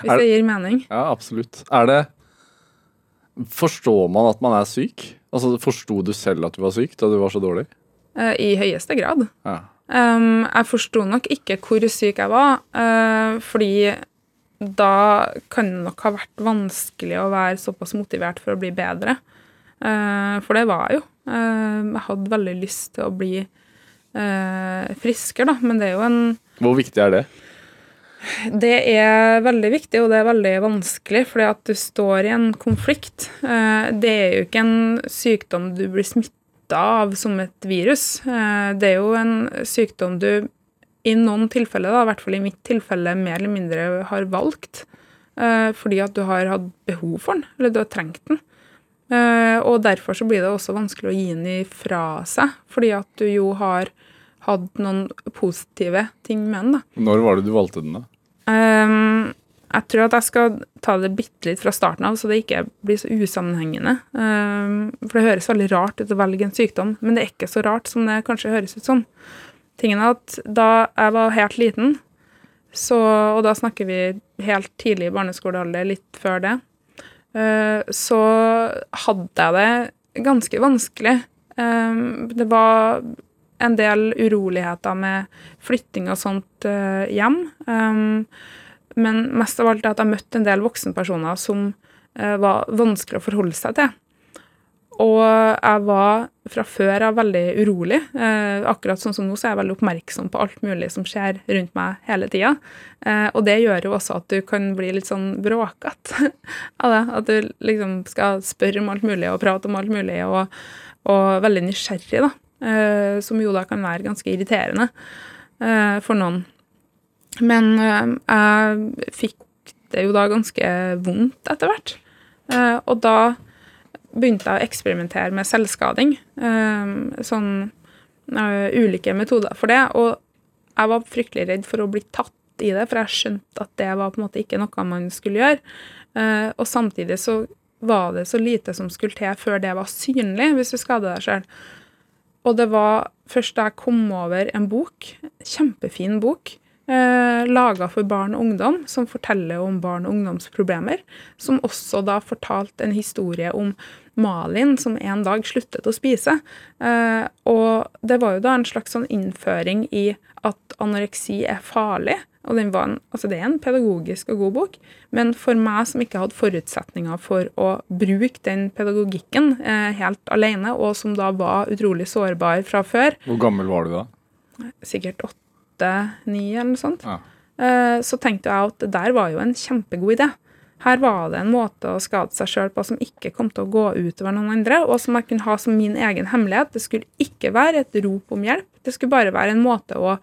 Hvis Er- det gir mening. Ja, absolutt. Er det Forstår man at man er syk? Altså, Forsto du selv at du var syk da du var så dårlig? Eh, I høyeste grad. Ja. Um, jeg forsto nok ikke hvor syk jeg var, uh, fordi da kan det nok ha vært vanskelig å være såpass motivert for å bli bedre. Uh, for det var jeg jo. Uh, jeg hadde veldig lyst til å bli friskere, da, men det er jo en Hvor viktig er det? Det er veldig viktig, og det er veldig vanskelig, fordi at du står i en konflikt. Eh, Det er jo ikke en sykdom du blir smitta av som et virus. Eh, Det er jo en sykdom du i noen tilfeller, da, i hvert fall i mitt tilfelle, mer eller mindre har valgt. eh, Fordi at du har hatt behov for den, eller du har trengt den. Og derfor så blir det også vanskelig å gi den ifra seg, fordi at du jo har hatt noen positive ting med den. da. Når var det du valgte den, da? Um, jeg tror at jeg skal ta det bitte litt fra starten av, så det ikke blir så usammenhengende. Um, for det høres veldig rart ut å velge en sykdom, men det er ikke så rart som det kanskje høres ut som. Tingen er at da jeg var helt liten, så, og da snakker vi helt tidlig i barneskolealder, litt før det, uh, så hadde jeg det ganske vanskelig. Um, det var en del uroligheter med flytting og sånt eh, hjem. Um, men mest av alt er at jeg møtte en del voksenpersoner som eh, var vanskelig å forholde seg til. Og jeg var fra før av veldig urolig. Eh, akkurat sånn som nå så er jeg veldig oppmerksom på alt mulig som skjer rundt meg hele tida. Eh, og det gjør jo også at du kan bli litt sånn bråkete av det. At du liksom skal spørre om alt mulig og prate om alt mulig, og, og veldig nysgjerrig, da. Eh, som jo da kan være ganske irriterende eh, for noen. Men eh, jeg fikk det jo da ganske vondt etter hvert. Og da begynte jeg å eksperimentere med selvskading. sånn ulike metoder for det. Og jeg var fryktelig redd for å bli tatt i det, for jeg skjønte at det var på en måte ikke noe man skulle gjøre. Og samtidig så var det så lite som skulle til før det var synlig, hvis du skader deg sjøl. Og det var først da jeg kom over en bok, kjempefin bok, eh, laga for barn og ungdom, som forteller om barn og ungdomsproblemer. Som også da fortalte en historie om Malin som en dag sluttet å spise. Eh, og det var jo da en slags sånn innføring i at anoreksi er farlig. Og den var en, altså det er en pedagogisk og god bok, men for meg som ikke hadde forutsetninger for å bruke den pedagogikken eh, helt alene, og som da var utrolig sårbar fra før, Hvor gammel var du da? sikkert åtte-ni eller noe sånt, Ja. eh, så tenkte jeg at det der var jo en kjempegod idé. Her var det en måte å skade seg sjøl på som ikke kom til å gå utover noen andre, og som jeg kunne ha som min egen hemmelighet. Det skulle ikke være et rop om hjelp, det skulle bare være en måte å,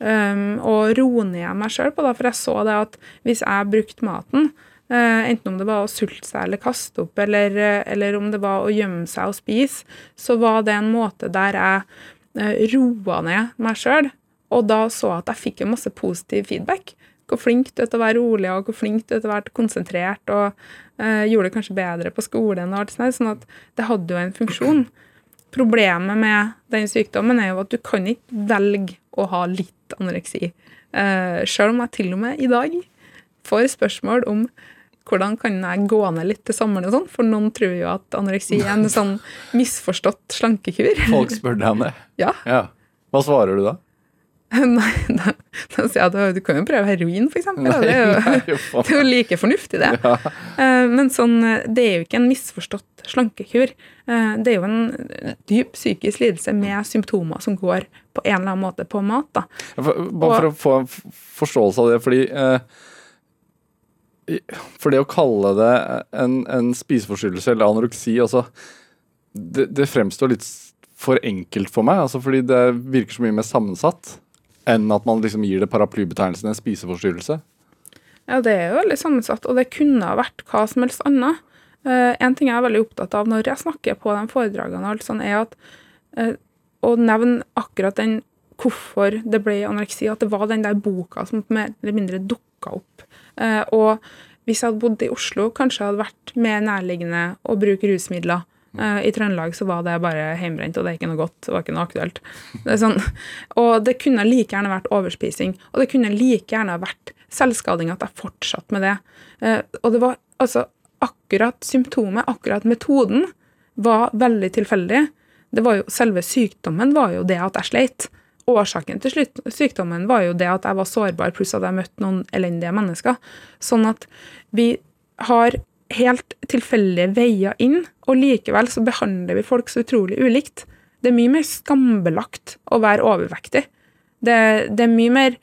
um, å roe ned meg sjøl på. Da. For jeg så det at hvis jeg brukte maten, Uh, enten om det var å sulte seg eller kaste opp, eller, eh, eller om det var å gjemme seg og spise, så var det en måte der jeg uh, roa ned meg sjøl. Og da så at jeg fikk jo masse positiv feedback. Hvor flink du er til å være rolig, og hvor flink du er til å være konsentrert, og eh, gjorde det kanskje bedre på skolen og alt sånt. Sånn at det hadde jo en funksjon. Problemet med den sykdommen er jo at du kan ikke velge å ha litt anoreksi. Uh, Sjøl om jeg til og med i dag får spørsmål om hvordan kan jeg gå ned litt til sommeren og sånn? For noen tror jo at anoreksi er en sånn misforstått slankekur. Folk spør deg om det. Ja. Ja. Hva svarer du da? Nei, da, da sier jeg at du kan jo prøve heroin, eksempel. Det er jo, Nei, jo det er jo like fornuftig, det. Ja. Men sånn, eh, det er jo ikke en misforstått slankekur. Eh, Det er jo en dyp psykisk lidelse med symptomer som går på en eller annen måte på mat. da. Bare for å få en forståelse av det, fordi eh, For det å kalle det en, en spiseforstyrrelse eller anoreksi, altså det, det fremstår litt for enkelt for meg, altså fordi det virker så mye mer sammensatt enn at man liksom gir det paraplybetegnelsen en spiseforstyrrelse. Ja, det er jo veldig sammensatt, og det kunne ha vært hva som helst annet. Uh, en ting jeg er veldig opptatt av når jeg snakker på de foredragene, og alt sånt, er at uh, å nevne akkurat den hvorfor det ble anoreksi, at det var den der boka som mer eller mindre dukka opp. Uh, og hvis jeg hadde bodd i Oslo, kanskje jeg hadde vært mer nærliggende å bruke rusmidler. Eh, I Trøndelag så var det bare heimbrent, og det er ikke noe godt. Det var ikke noe aktuelt. Det sånn. Og det kunne like gjerne vært overspising, og det kunne like gjerne vært selvskading at jeg fortsatte med det. Eh, og det var altså akkurat symptomet, akkurat metoden, var veldig tilfeldig. Det var jo, selve sykdommen var jo det at jeg sleit. Årsaken til slutt, sykdommen var jo det at jeg var sårbar, pluss at jeg møtte noen elendige mennesker. Sånn at vi har helt tilfeldige veier inn, og likevel så behandler vi folk så utrolig ulikt. Det er mye mer skambelagt å være overvektig. Det, det er mye mer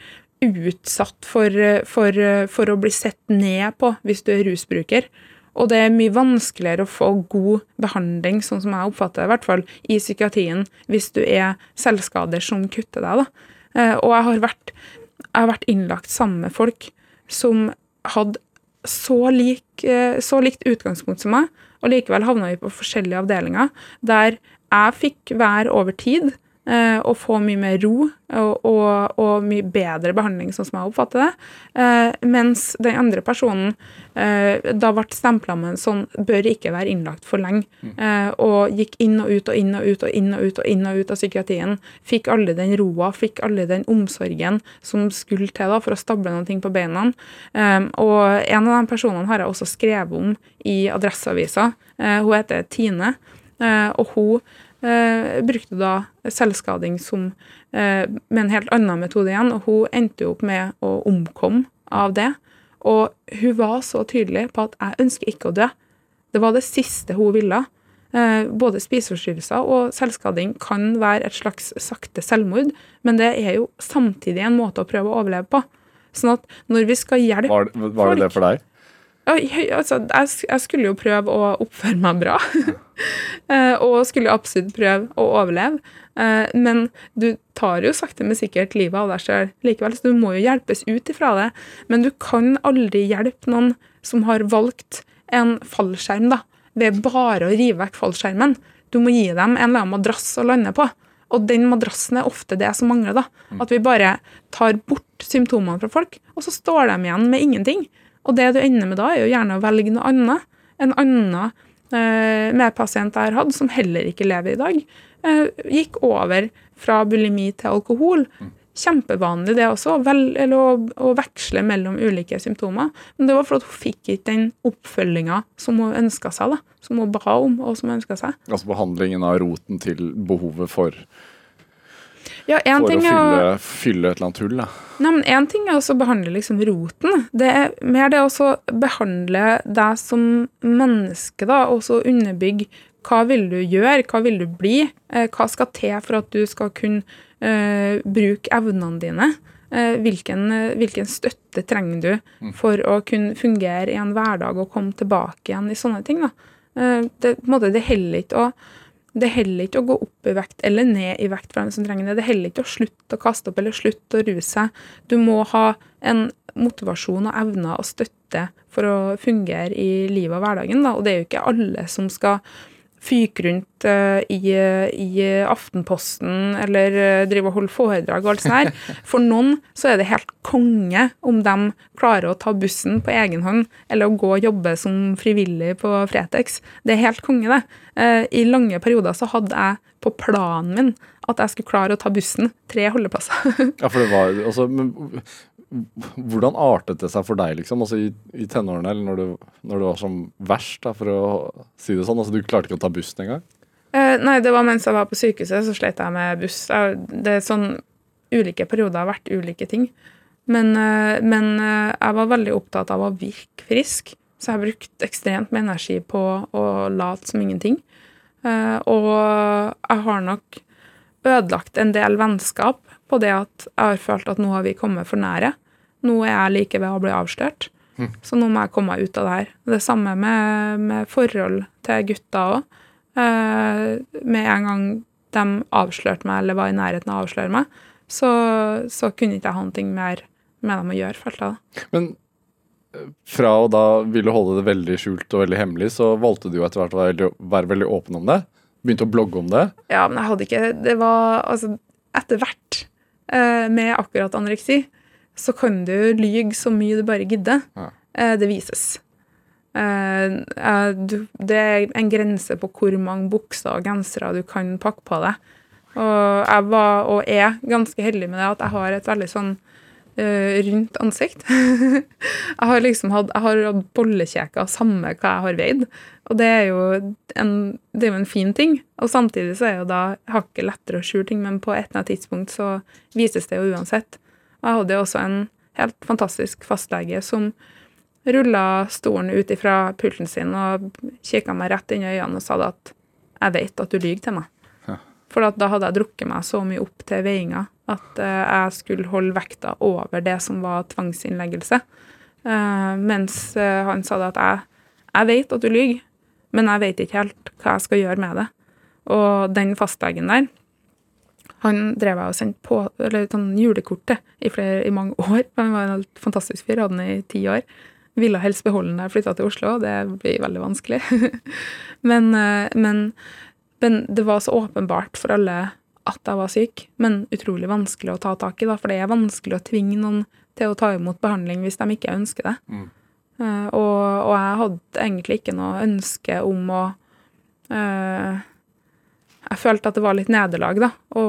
utsatt for, for, for å bli sett ned på hvis du er rusbruker. Og det er mye vanskeligere å få god behandling, sånn som jeg oppfatter det, i hvert fall i psykiatrien, hvis du er selvskader som kutter deg. Da. Eh, Og jeg har, vært, jeg har vært innlagt sammen med folk som hadde så, lik, eh, så likt utgangspunkt som meg, og likevel havna vi på forskjellige avdelinger, der jeg fikk være over tid og få mye mer ro og, og, og mye bedre behandling, sånn som jeg oppfatter det. Eh, mens den andre personen eh, da ble stempla med en sånn bør ikke være innlagt for lenge. Eh, og gikk inn og ut og inn og ut og inn og ut og inn og ut av psykiatrien. Fikk alle den roa, fikk alle den omsorgen som skulle til da, for å stable ting på beina. Eh, og en av de personene har jeg også skrevet om i Adresseavisa. Eh, hun heter Tine, eh, og hun eh, brukte da selvskading som, eh, med en helt annen metode igjen, og hun endte jo opp med å omkomme av det. Og hun var så tydelig på at 'jeg ønsker ikke å dø'. Det var det siste hun ville. Eh, både spiseforstyrrelser og selvskading kan være et slags sakte selvmord, men det er jo samtidig en måte å prøve å overleve på. Sånn at når vi skal hjelpe Var, var det det for deg? Altså, jeg, jeg skulle jo prøve å oppføre meg bra. Eh, og skulle absolutt prøve å overleve. Eh, men du tar jo sakte, men sikkert livet av deg sjøl likevel, så du må jo hjelpes ut ifra det. Men du kan aldri hjelpe noen som har valgt en fallskjerm, da, ved bare å rive vekk fallskjermen. Du må gi dem en eller annen madrass å lande på. Og den madrassen er ofte det som mangler. da. At vi bare tar bort symptomene fra folk, og så står de igjen med ingenting. Og det du ender med da, er jo gjerne å velge noe annet. En annen eh, medpasient jeg har hatt, som heller ikke lever i dag, eh, gikk over fra bulimi til alkohol. Kjempevanlig det også, vel, eller å, å veksle mellom ulike symptomer. Men det var for at hun fikk ikke den oppfølginga som hun ønska seg, da. Som hun ba om, og som hun ønska seg. Altså behandlingen av roten til behovet for, Ja, en for å ting er å- fylle, fylle et eller annet hull. Da. Nei, men Én ting er å behandle liksom roten. Det er mer det å behandle deg som menneske, da, og så underbygge hva vil du gjøre, hva vil du bli, eh, hva skal til for at du skal kunne uh, bruke evnene dine. Uh, hvilken, uh, hvilken støtte trenger du for å kunne fungere i en hverdag og komme tilbake igjen i sånne ting. da. Det, på en måte, det holder ikke å det heller ikke å gå opp i vekt eller ned i vekt for dem som trenger det. Det heller ikke å slutte å kaste opp eller slutte å ruse seg. Du må ha en motivasjon og evner og støtte for å fungere i livet og hverdagen. Da. Og det er jo ikke alle som skal fyke rundt eh, i, i Aftenposten eller eh, drive og holde foredrag og alt sånt her. For noen så er det helt konge om de klarer å ta bussen på egen hånd eller å gå og jobbe som frivillig på Fretex. Det er helt konge, det. Eh, I lange perioder så hadde jeg på planen min at jeg skulle klare å ta bussen tre holdeplasser. Ja, for det var altså, men, hvordan artet det seg for deg, liksom? Altså i, i tenårene, eller når du, når du var som verst, da, for å si det sånn? Altså Du klarte ikke å ta bussen engang? Eh, nei, det var mens jeg var på sykehuset, så slet jeg med buss. Det er sånn Ulike perioder har vært ulike ting. Men, eh, men eh, jeg var veldig opptatt av å virke frisk, så jeg brukte ekstremt med energi på å late som ingenting. Eh, og jeg har nok ødelagt en del vennskap på det at jeg har følt at nå har vi kommet for nære. Nå er jeg like ved å bli avslørt. Så nå må jeg komme meg ut av det her. Det samme med, med forhold til gutter òg. Eh, med en gang de avslørte meg, eller var i nærheten av å avsløre meg, så, så kunne ikke jeg ha noe mer med dem å gjøre, følte jeg. Men eh, fra å da ville holde det veldig skjult og veldig hemmelig, så valgte du etter hvert å være, være veldig åpen om det. Begynte å blogge om det. Ja, men jeg hadde ikke Det var altså Etter hvert, eh, med akkurat anoreksi, så kan du lyge så mye du bare gidder. Ja. Eh, det vises. Eh, eh, det er en grense på hvor mange bukser og gensere du kan pakke på deg. Og jeg var, og er, ganske heldig med det at jeg har et veldig sånn uh, rundt ansikt. jeg har liksom hatt, jeg har hatt bollekjeker samme hva jeg har veid. Og det er jo en, det er jo en fin ting. Og samtidig så er jo da hakket lettere å skjule ting, men på et eller annet tidspunkt så vises det jo uansett. Jeg hadde også en helt fantastisk fastlege som rulla stolen ut ifra pulten sin og kikka meg rett inn i øynene og sa at 'jeg vet at du lyver til meg'. Ja. For da hadde jeg drukket meg så mye opp til veiinga at eh, jeg skulle holde vekta over det som var tvangsinnleggelse. Eh, mens eh, han sa at jeg, jeg vet at du lyver, men jeg vet ikke helt hva jeg skal gjøre med det. Og den fastlegen der, han drev jeg og sendte på, eller sånn julekort til i, flere, i mange år. Han var en helt fantastisk fyr, hadde den i ti år. Ville helst beholde den da jeg flytta til Oslo, det blir veldig vanskelig. men, eh, men, men det var så åpenbart for alle at jeg var syk, men utrolig vanskelig å ta tak i, da, for det er vanskelig å tvinge noen til å ta imot behandling hvis de ikke ønsker det. Mm. Eh, og, og jeg hadde egentlig ikke noe ønske om å eh, Jeg følte at det var litt nederlag, da, å,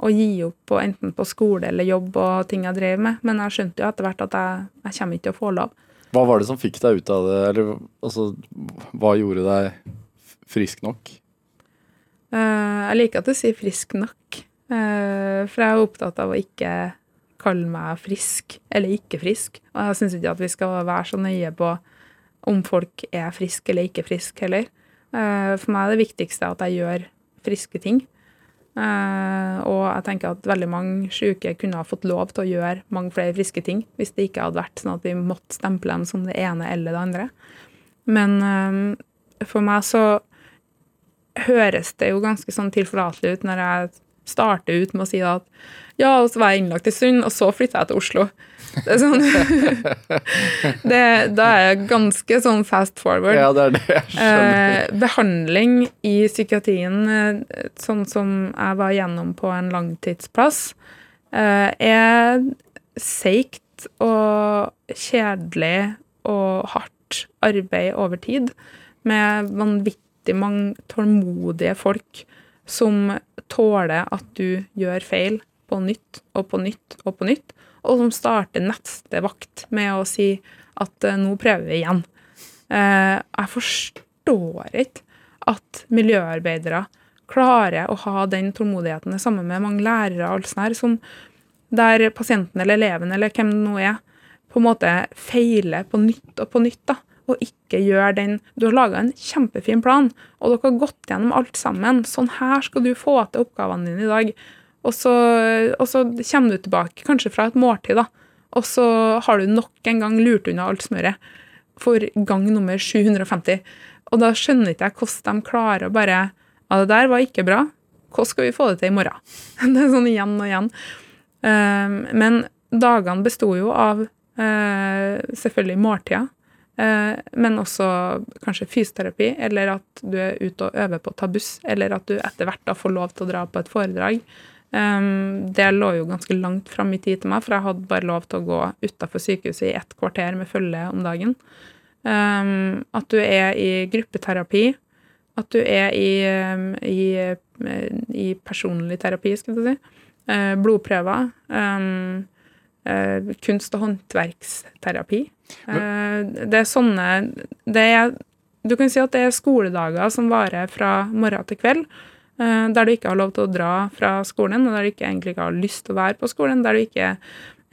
å gi opp på, enten på skole eller jobb og ting jeg drev med. Men jeg skjønte jo etter hvert at jeg, jeg kommer ikke til å få lov. Hva var det som fikk deg ut av det? Eller altså, hva gjorde deg frisk nok? Uh, jeg liker at du sier frisk nok, uh, for jeg er opptatt av å ikke kalle meg frisk eller ikke frisk. Og jeg syns ikke at vi skal være så nøye på om folk er friske eller ikke friske heller. Uh, for meg er det viktigste at jeg gjør friske ting. Uh, og jeg tenker at veldig mange syke kunne ha fått lov til å gjøre mange flere friske ting hvis det ikke hadde vært sånn at vi måtte stemple dem som det ene eller det andre. Men uh, for meg så høres det jo ganske sånn tilforlatelig ut når jeg starter ut med å si at ja, og så var jeg innlagt en stund, og så flytta jeg til Oslo. Det er sånn det, Da er jeg ganske sånn fast forward. Ja, det er det jeg skjønner. Eh, behandling i psykiatrien, eh, sånn som jeg var gjennom på en langtidsplass, eh, er seigt og kjedelig og hardt arbeid over tid med vanvittig mange tålmodige folk som tåler at du gjør feil på nytt og på nytt og på nytt, og som starter neste vakt med å si at eh, nå prøver vi igjen. Eh, jeg forstår ikke at miljøarbeidere klarer å ha den tålmodigheten det samme med mange lærere og alt sånt her, som der pasienten eller eleven eller hvem det nå er, på en måte feiler på nytt og på nytt, da, og ikke gjør den Du har laga en kjempefin plan, og dere har gått gjennom alt sammen. Sånn her skal du få til oppgavene dine i dag. Og så, og så kommer du tilbake, kanskje fra et måltid, da, og så har du nok en gang lurt unna alt smøret for gang nummer 750. Og da skjønner ikke jeg hvordan de klarer å bare Ja, det der var ikke bra. Hvordan skal vi få det til i morgen? Det er sånn igjen og igjen. Um, men dagene besto jo av eh, selvfølgelig måltider, eh, men også kanskje fysioterapi, eller at du er ute og øver på å ta buss, eller at du etter hvert da får lov til å dra på et foredrag. Um, det lå jo ganske langt fram i tid til meg, for jeg hadde bare lov til å gå utafor sykehuset i ett kvarter med følge om dagen. Um, at du er i gruppeterapi, at du er i, um, i, i personlig terapi, skal du si. Uh, blodprøver. Um, uh, kunst- og håndverksterapi. Uh, det er sånne det er, Du kan si at det er skoledager som varer fra morgen til kveld, der du ikke har lov til å dra fra skolen, og der du ikke egentlig ikke har lyst til å være på skolen, der du ikke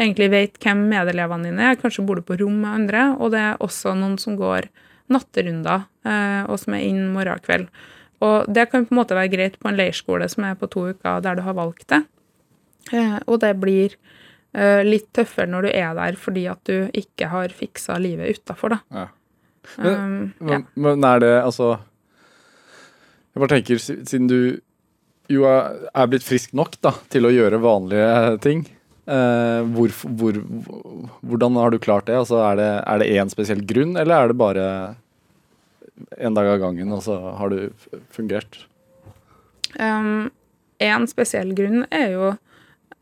egentlig vet hvem medelevene dine er, kanskje bor du på rom med andre, og det er også noen som går natterunder, eh, og som er inn morgen og kveld. Og det kan på en måte være greit på en leirskole som er på to uker, der du har valgt det. Eh, og det blir eh, litt tøffere når du er der fordi at du ikke har fiksa livet utafor, da. Ja. Men, Um, ja. men er det altså Jeg bare tenker, siden du jo er, blitt frisk nok da, til å gjøre vanlige ting, eh, hvor, hvor, hvordan har du klart det? Altså, er det? Er det én spesiell grunn, eller er det bare en dag av gangen, og så har du fungert? Um, en spesiell grunn er jo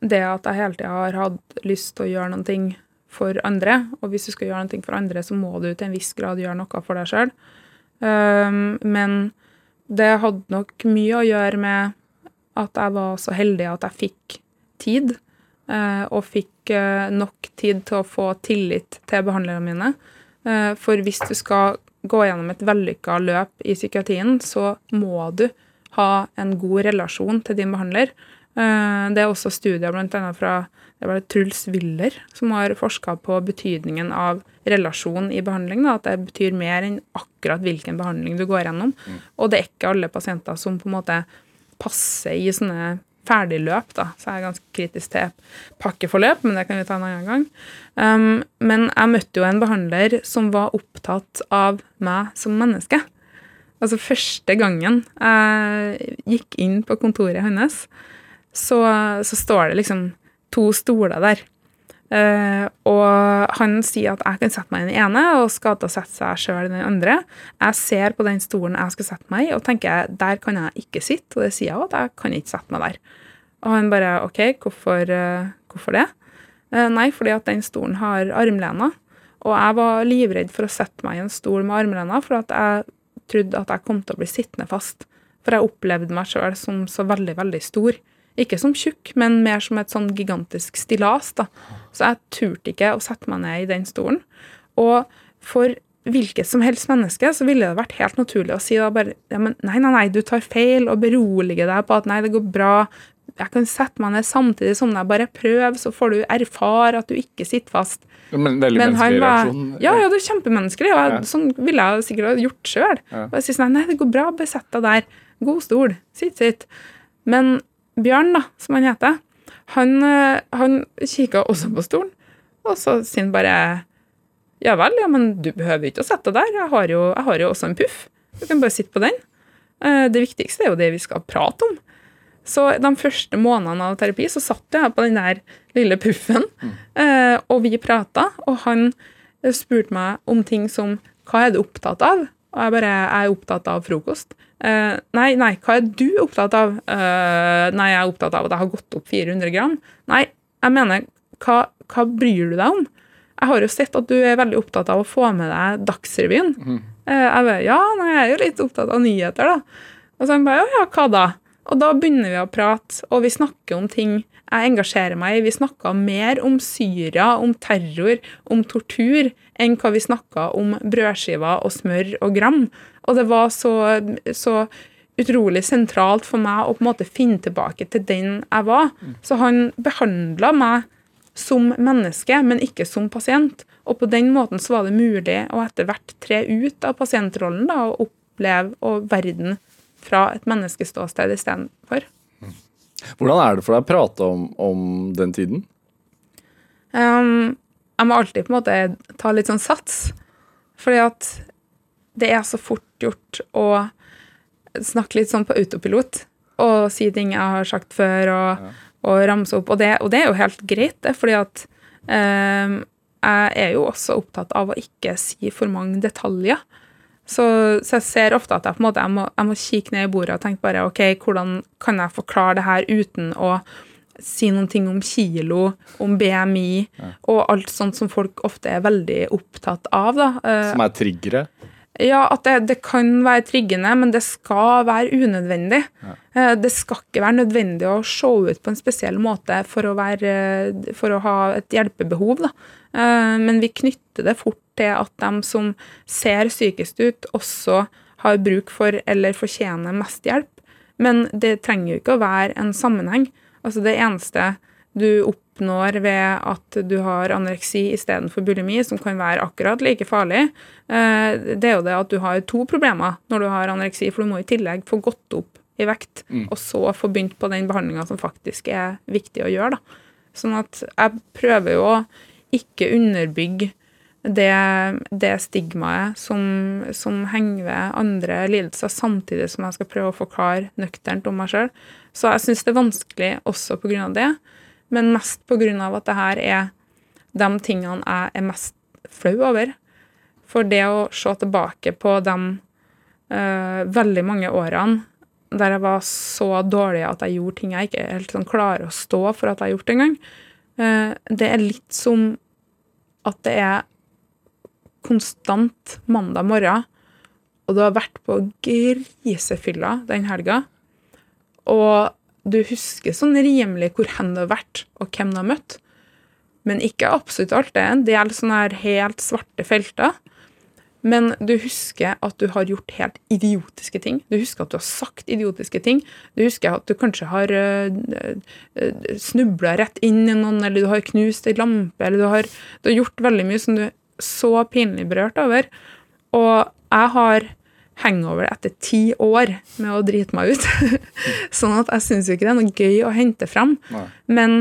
det at jeg hele tida har hatt lyst til å gjøre noen ting for andre. Og hvis du skal gjøre noe for andre, så må du til en viss grad gjøre noe for deg sjøl. Um, men det hadde nok mye å gjøre med at jeg var så heldig at jeg fikk tid. eh, og fikk eh, nok tid til å få tillit til behandlerne mine. Eh, for hvis du skal gå gjennom et vellykka løp i psykiatrien, så må du ha en god relasjon til din behandler. Eh, Det er også studier bl.a. fra det var Truls Willer som har forska på betydningen av relasjon i behandling. Da, at det betyr mer enn akkurat hvilken behandling du går gjennom. Og det er ikke alle pasienter som på en måte passer i sånne ferdigløp. Da. Så jeg er ganske kritisk til pakkeforløp, men det kan vi ta en annen gang. Um, men jeg møtte jo en behandler som var opptatt av meg som menneske. Altså første gangen jeg gikk inn på kontoret hans, så, så står det liksom to stoler der. Uh, og han sier at jeg kan sette meg i den ene, og skal til sette seg sjøl i den andre. Jeg ser på den stolen jeg skal sette meg i, og tenker der kan jeg ikke sitte. Og det sier jeg òg, at jeg kan ikke sette meg der. Og han bare OK, hvorfor, uh, hvorfor det? Uh, nei, fordi at den stolen har armlener. Og jeg var livredd for å sette meg i en stol med armlener, for at jeg trodde at jeg kom til å bli sittende fast. For jeg opplevde meg sjøl som så veldig, veldig stor. Ikke som tjukk, men mer som et sånn gigantisk stillas. da. Så jeg turte ikke å sette meg ned i den stolen. Og for hvilket som helst menneske så ville det vært helt naturlig å si da bare ja, men nei, nei, nei, du tar feil, og berolige deg på at nei, det går bra. Jeg kan sette meg ned samtidig som deg. Bare prøv, så får du erfare at du ikke sitter fast. Men veldig Men menneskelig var reaksjon. Ja, ja, det er kjempemenneskelig. Og jeg, Ja. sånn ville jeg sikkert ha gjort sjøl. Ja. Bare si sånn Nei, det går bra, bare sett deg der. God stol. Sitt, sitt. Men Bjørn, da, som han heter, han, eh, han kikka også på stolen, og så sier han bare Ja vel, ja, men du behøver ikke å sette deg der. Jeg har jo, jeg har jo også en puff. Du kan bare sitte på den. Eh, Det viktigste er jo det vi skal prate om. Så de første månedene av terapi så satt jeg på den der lille puffen, mm. og vi prata, og han eh, spurte meg om ting som Hva er du opptatt av? Og jeg bare Jeg er opptatt av frokost. Eh, nei, nei, hva er du opptatt av? Uh, nei, jeg er opptatt av at jeg har gått opp 400 gram. Nei, jeg mener, hva, hva bryr du deg om? Jeg har jo sett at du er veldig opptatt av å få med deg Dagsrevyen. Eh, jeg bare, ja, nei, jeg er jo litt opptatt av nyheter, da. Og så han bare, ja, hva da? Og da begynner vi å prate, og vi snakker om ting jeg engasjerer meg i. Vi snakka mer om Syria, om terror, om tortur, enn hva vi snakka om brødskiver og smør og gram. Og det var så, så utrolig sentralt for meg å på en måte finne tilbake til den jeg var. Så han behandla meg som menneske, men ikke som pasient. Og på den måten så var det mulig å etter hvert tre ut av pasientrollen da, og oppleve og verden fra et menneskeståsted istedenfor. Hvordan er det for deg å prate om, om den tiden? Um, jeg må alltid på en måte ta litt sånn sats, fordi at det er så fort gjort å snakke litt sånn på autopilot og si ting jeg har sagt før, og, og ramse opp. Og det, og det er jo helt greit, det, fordi at um, jeg er jo også opptatt av å ikke si for mange detaljer. Så, så jeg ser ofte at jeg på en måte jeg må, jeg må kikke ned i bordet og tenke bare OK, hvordan kan jeg forklare det her uten å si noen ting om kilo, om BMI og alt sånt som folk ofte er veldig opptatt av. da. Eh, Som er triggere? Ja, at det, det kan være triggende, men det skal være unødvendig. Ja. Det skal ikke være nødvendig å se ut på en spesiell måte for å, være, for å ha et hjelpebehov. Da. Eh, Men vi knytter det fort til at de som ser sykest ut, også har bruk for eller fortjener mest hjelp. Men det trenger jo ikke å være en sammenheng. Altså Det eneste du oppnår ved at du har anoreksi istedenfor bulimi, som kan være akkurat like farlig, eh, det er jo det at du har to problemer når du har anoreksi, for du må i tillegg få gått opp i vekt, og så få begynt på den behandlinga som faktisk er viktig å gjøre. da. Sånn at jeg prøver jo å ikke underbygge det, det stigmaet som, som henger ved andre lidelser, samtidig som jeg skal prøve å forklare nøkternt om meg sjøl. Så jeg syns det er vanskelig også pga. det, men mest pga. at det her er de tingene jeg er mest flau over. For det å se tilbake på de uh, veldig mange årene der jeg var så dårlig at jeg gjorde ting jeg ikke helt sånn klarer å stå for at jeg har gjort engang, uh, det er litt som at det er konstant mandag morgen, og du har vært på grisefylla den helga, og du husker sånn rimelig hvor hen du har vært, og hvem du har møtt, men ikke absolutt alt. Det er en del sånne her helt svarte felter. Men du husker at du har gjort helt idiotiske ting. Du husker at du har sagt idiotiske ting. Du husker at du kanskje har uh, snubla rett inn i noen, eller du har knust ei lampe, eller du har, du har gjort veldig mye som du er så pinlig berørt over. Og jeg har hangover etter ti år med å drite meg ut. sånn at jeg syns ikke det er noe gøy å hente fram. Nei. Men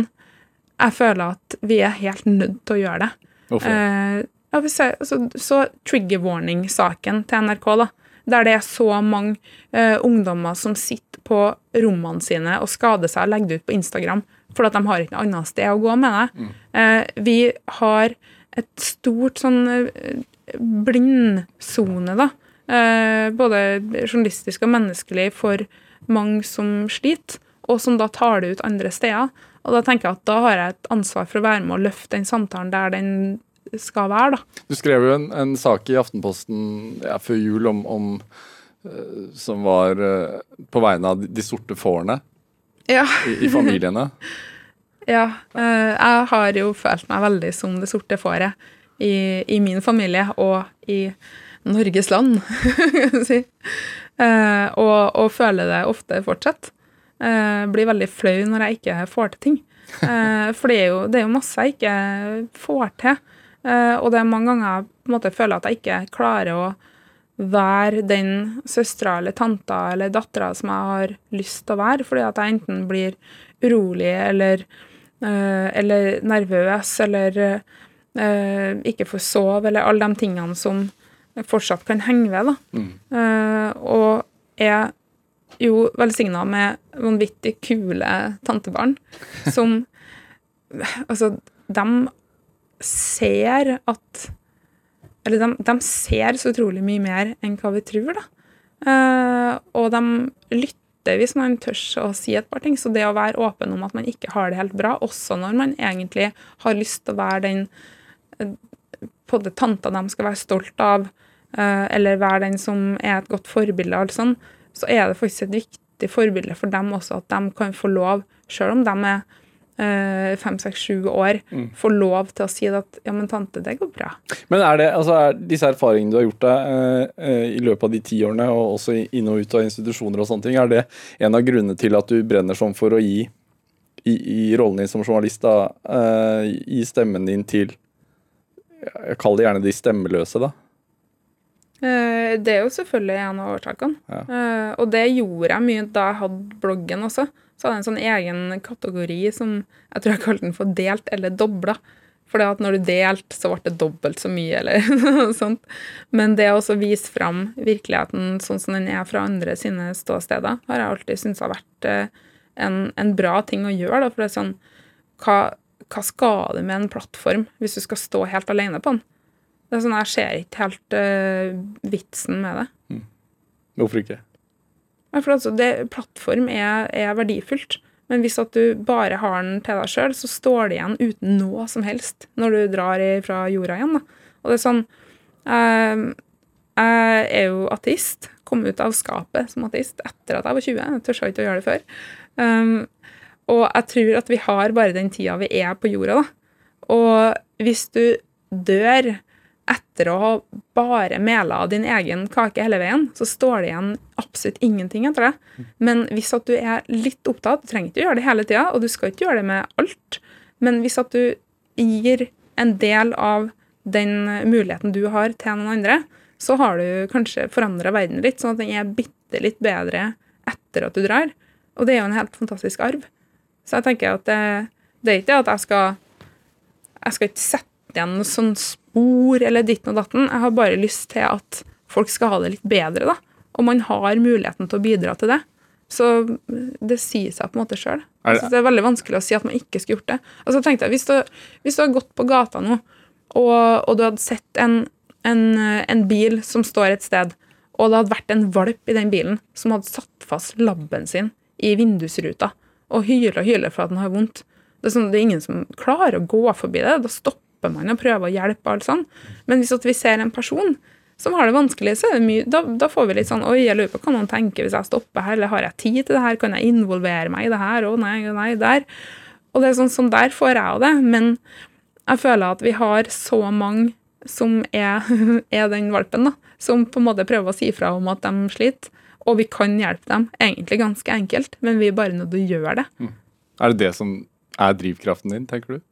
jeg føler at vi er helt nødt til å gjøre det. Eh, ja, jeg, så, så trigger warning-saken til NRK, da, der det er så mange eh, ungdommer som sitter på rommene sine og skader seg og legger det ut på Instagram fordi at de har ikke noe annet sted å gå med det. Eh, vi har et stort sånn eh, blindsone, da. Eh, både journalistisk og menneskelig for mange som sliter, og som da tar det ut andre steder. Og da tenker jeg at da har jeg et ansvar for å være med og løfte den samtalen der den skal være, da. Du skrev jo en, en sak i Aftenposten ja, før jul om, om eh, som var eh, på vegne av de, sorte fårene Ja. i, i familiene. Ja, jeg har jo følt meg veldig som det sorte fåret i, i min familie og i Norges land, kan du si. Eh, og, og føler det ofte fortsatt. Eh, blir veldig flau når jeg ikke får til ting. Eh, for det er, jo, det er jo masse jeg ikke får til. Eh, og det er mange ganger jeg på en måte føler at jeg ikke klarer å være den søstera eller tanta eller dattera som jeg har lyst til å være, fordi at jeg enten blir urolig eller, eh, eller nervøs eller eh, ikke får sove, eller alle de tingene som fortsatt kan henge ved. Da. Eh, og er jo velsigna med vanvittig kule tantebarn som Altså, de ser at Eller de, de ser så utrolig mye mer enn hva vi tror, da. Uh, og de lytter hvis man tør å si et par ting. Så det å være åpen om at man ikke har det helt bra, også når man egentlig har lyst til å være den på det tanta de skal være stolt av, eh, eller være den som er et godt forbilde, og alt sånn, så er det faktisk et viktig forbilde for dem også, at de kan få lov, sjøl om de er eh, fem, seks, sju år, få lov til å si at ja, men tante, det går bra. Men er det, altså er disse erfaringene du har gjort deg eh, i løpet av de ti årene, og også inn og ut av institusjoner og sånne ting, er det en av grunnene til at du brenner sånn for å gi i, i rollen din som journalist, da, eh, gi stemmen din til Jeg kaller det gjerne de stemmeløse, da. Eh, Det er jo selvfølgelig en av årsakene. Ja. Eh, Og det gjorde jeg mye da jeg hadde bloggen også. Så hadde jeg en sånn egen kategori som jeg tror jeg kalte den for delt eller dobla. For når du delte, så ble det dobbelt så mye, eller noe sånt. Men det å også vise fram virkeligheten sånn som den er fra andre sine ståsteder, har jeg alltid syntes har vært eh, en, en bra ting å gjøre. Da, for det er sånn hva, hva skal du med en plattform hvis du skal stå helt alene på den? Det er sånn, Jeg ser ikke helt uh, vitsen med det. Hvorfor ikke? For altså, det, plattform er, er verdifullt, men hvis at du bare har den til deg sjøl, så står det igjen uten noe som helst når du drar fra jorda igjen. Da. Og det er sånn uh, Jeg er jo ateist. Kom ut av skapet som ateist etter at jeg var 20. Jeg tør ikke å gjøre det før. Um, og jeg tror at vi har bare den tida vi er på jorda, da. Og hvis du dør etter å ha bare mela din egen kake hele veien, så står det igjen absolutt ingenting etter det. Men hvis at du er litt opptatt, du trenger ikke å gjøre det hele tida, og du skal ikke gjøre det med alt, men hvis at du gir en del av den muligheten du har, til noen andre, så har du kanskje forandra verden litt, sånn at den er bitte litt bedre etter at du drar. Og det er jo en helt fantastisk arv. Så jeg tenker at det, det er ikke det at jeg skal Jeg skal ikke sette igjen noe sånn spor eller ditten og datten. Jeg har bare lyst til at folk skal ha det litt bedre, da. Og man har muligheten til å bidra til det. Så det sier seg på en måte sjøl. Det? det er veldig vanskelig å si at man ikke skulle gjort det. Altså tenkte jeg, Hvis du, hvis du hadde gått på gata nå, og, og du hadde sett en, en, en, bil som står et sted, og det hadde vært en valp i den bilen som hadde satt fast labben sin i vindusruta og hyler og hyler for at den har vondt. Det er, sånn, det er ingen som klarer å gå forbi det. Da stopper man og prøver å hjelpe. alt sånn. Men hvis vi ser en person som har det vanskelig, så er det mye, da, da, får vi litt sånn Oi, jeg lurer på hva noen tenker hvis jeg stopper her, eller har jeg tid til det her? Kan jeg involvere meg i det her? Å nei, å nei, der. Og det er sånn, sånn der får jeg av det. Men jeg føler at vi har så mange som er, er den valpen, da. Som på en måte prøver å si fra om at de sliter. Og vi kan hjelpe dem, egentlig ganske enkelt, men vi er bare nødt til å gjøre det. Mm. Er det det som er drivkraften din, tenker du?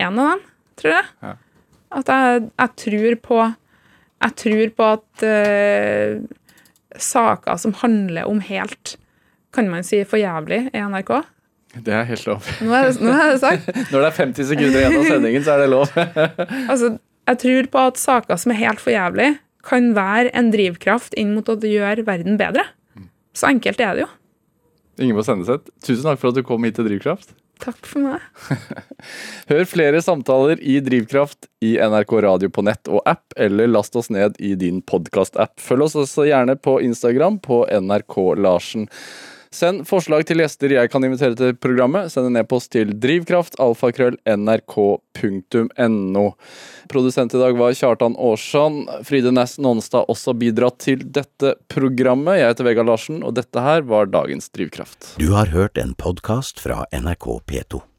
en av dem, tror jeg. Ja. At jeg, jeg, tror på Jeg tror på at uh, saker som handler om helt Kan man si for jævlig i NRK? Det er helt lov. Nå er det, nå er det sagt. Når det er 50 sekunder igjen av sendingen, så er det lov. altså, jeg tror på at saker som er helt for jævlig, kan være en drivkraft inn mot å gjøre verden bedre. Så enkelt er det jo. Ingeborg Senneseth, tusen takk for at du kom hit til Drivkraft. Takk for meg. Hør flere samtaler i Drivkraft i NRK Radio på nett og app, eller last oss ned i din podkastapp. Følg oss også gjerne på Instagram på NRK Larsen. Send forslag til gjester jeg kan invitere til programmet. Send en e-post til drivkraftalfakrøll.nrk.no. Produsent i dag var Kjartan Aarsand. Fride Næss Nonstad også bidratt til dette programmet. Jeg heter Vegard Larsen, og dette her var dagens Drivkraft. Du har hørt en podkast fra NRK P2.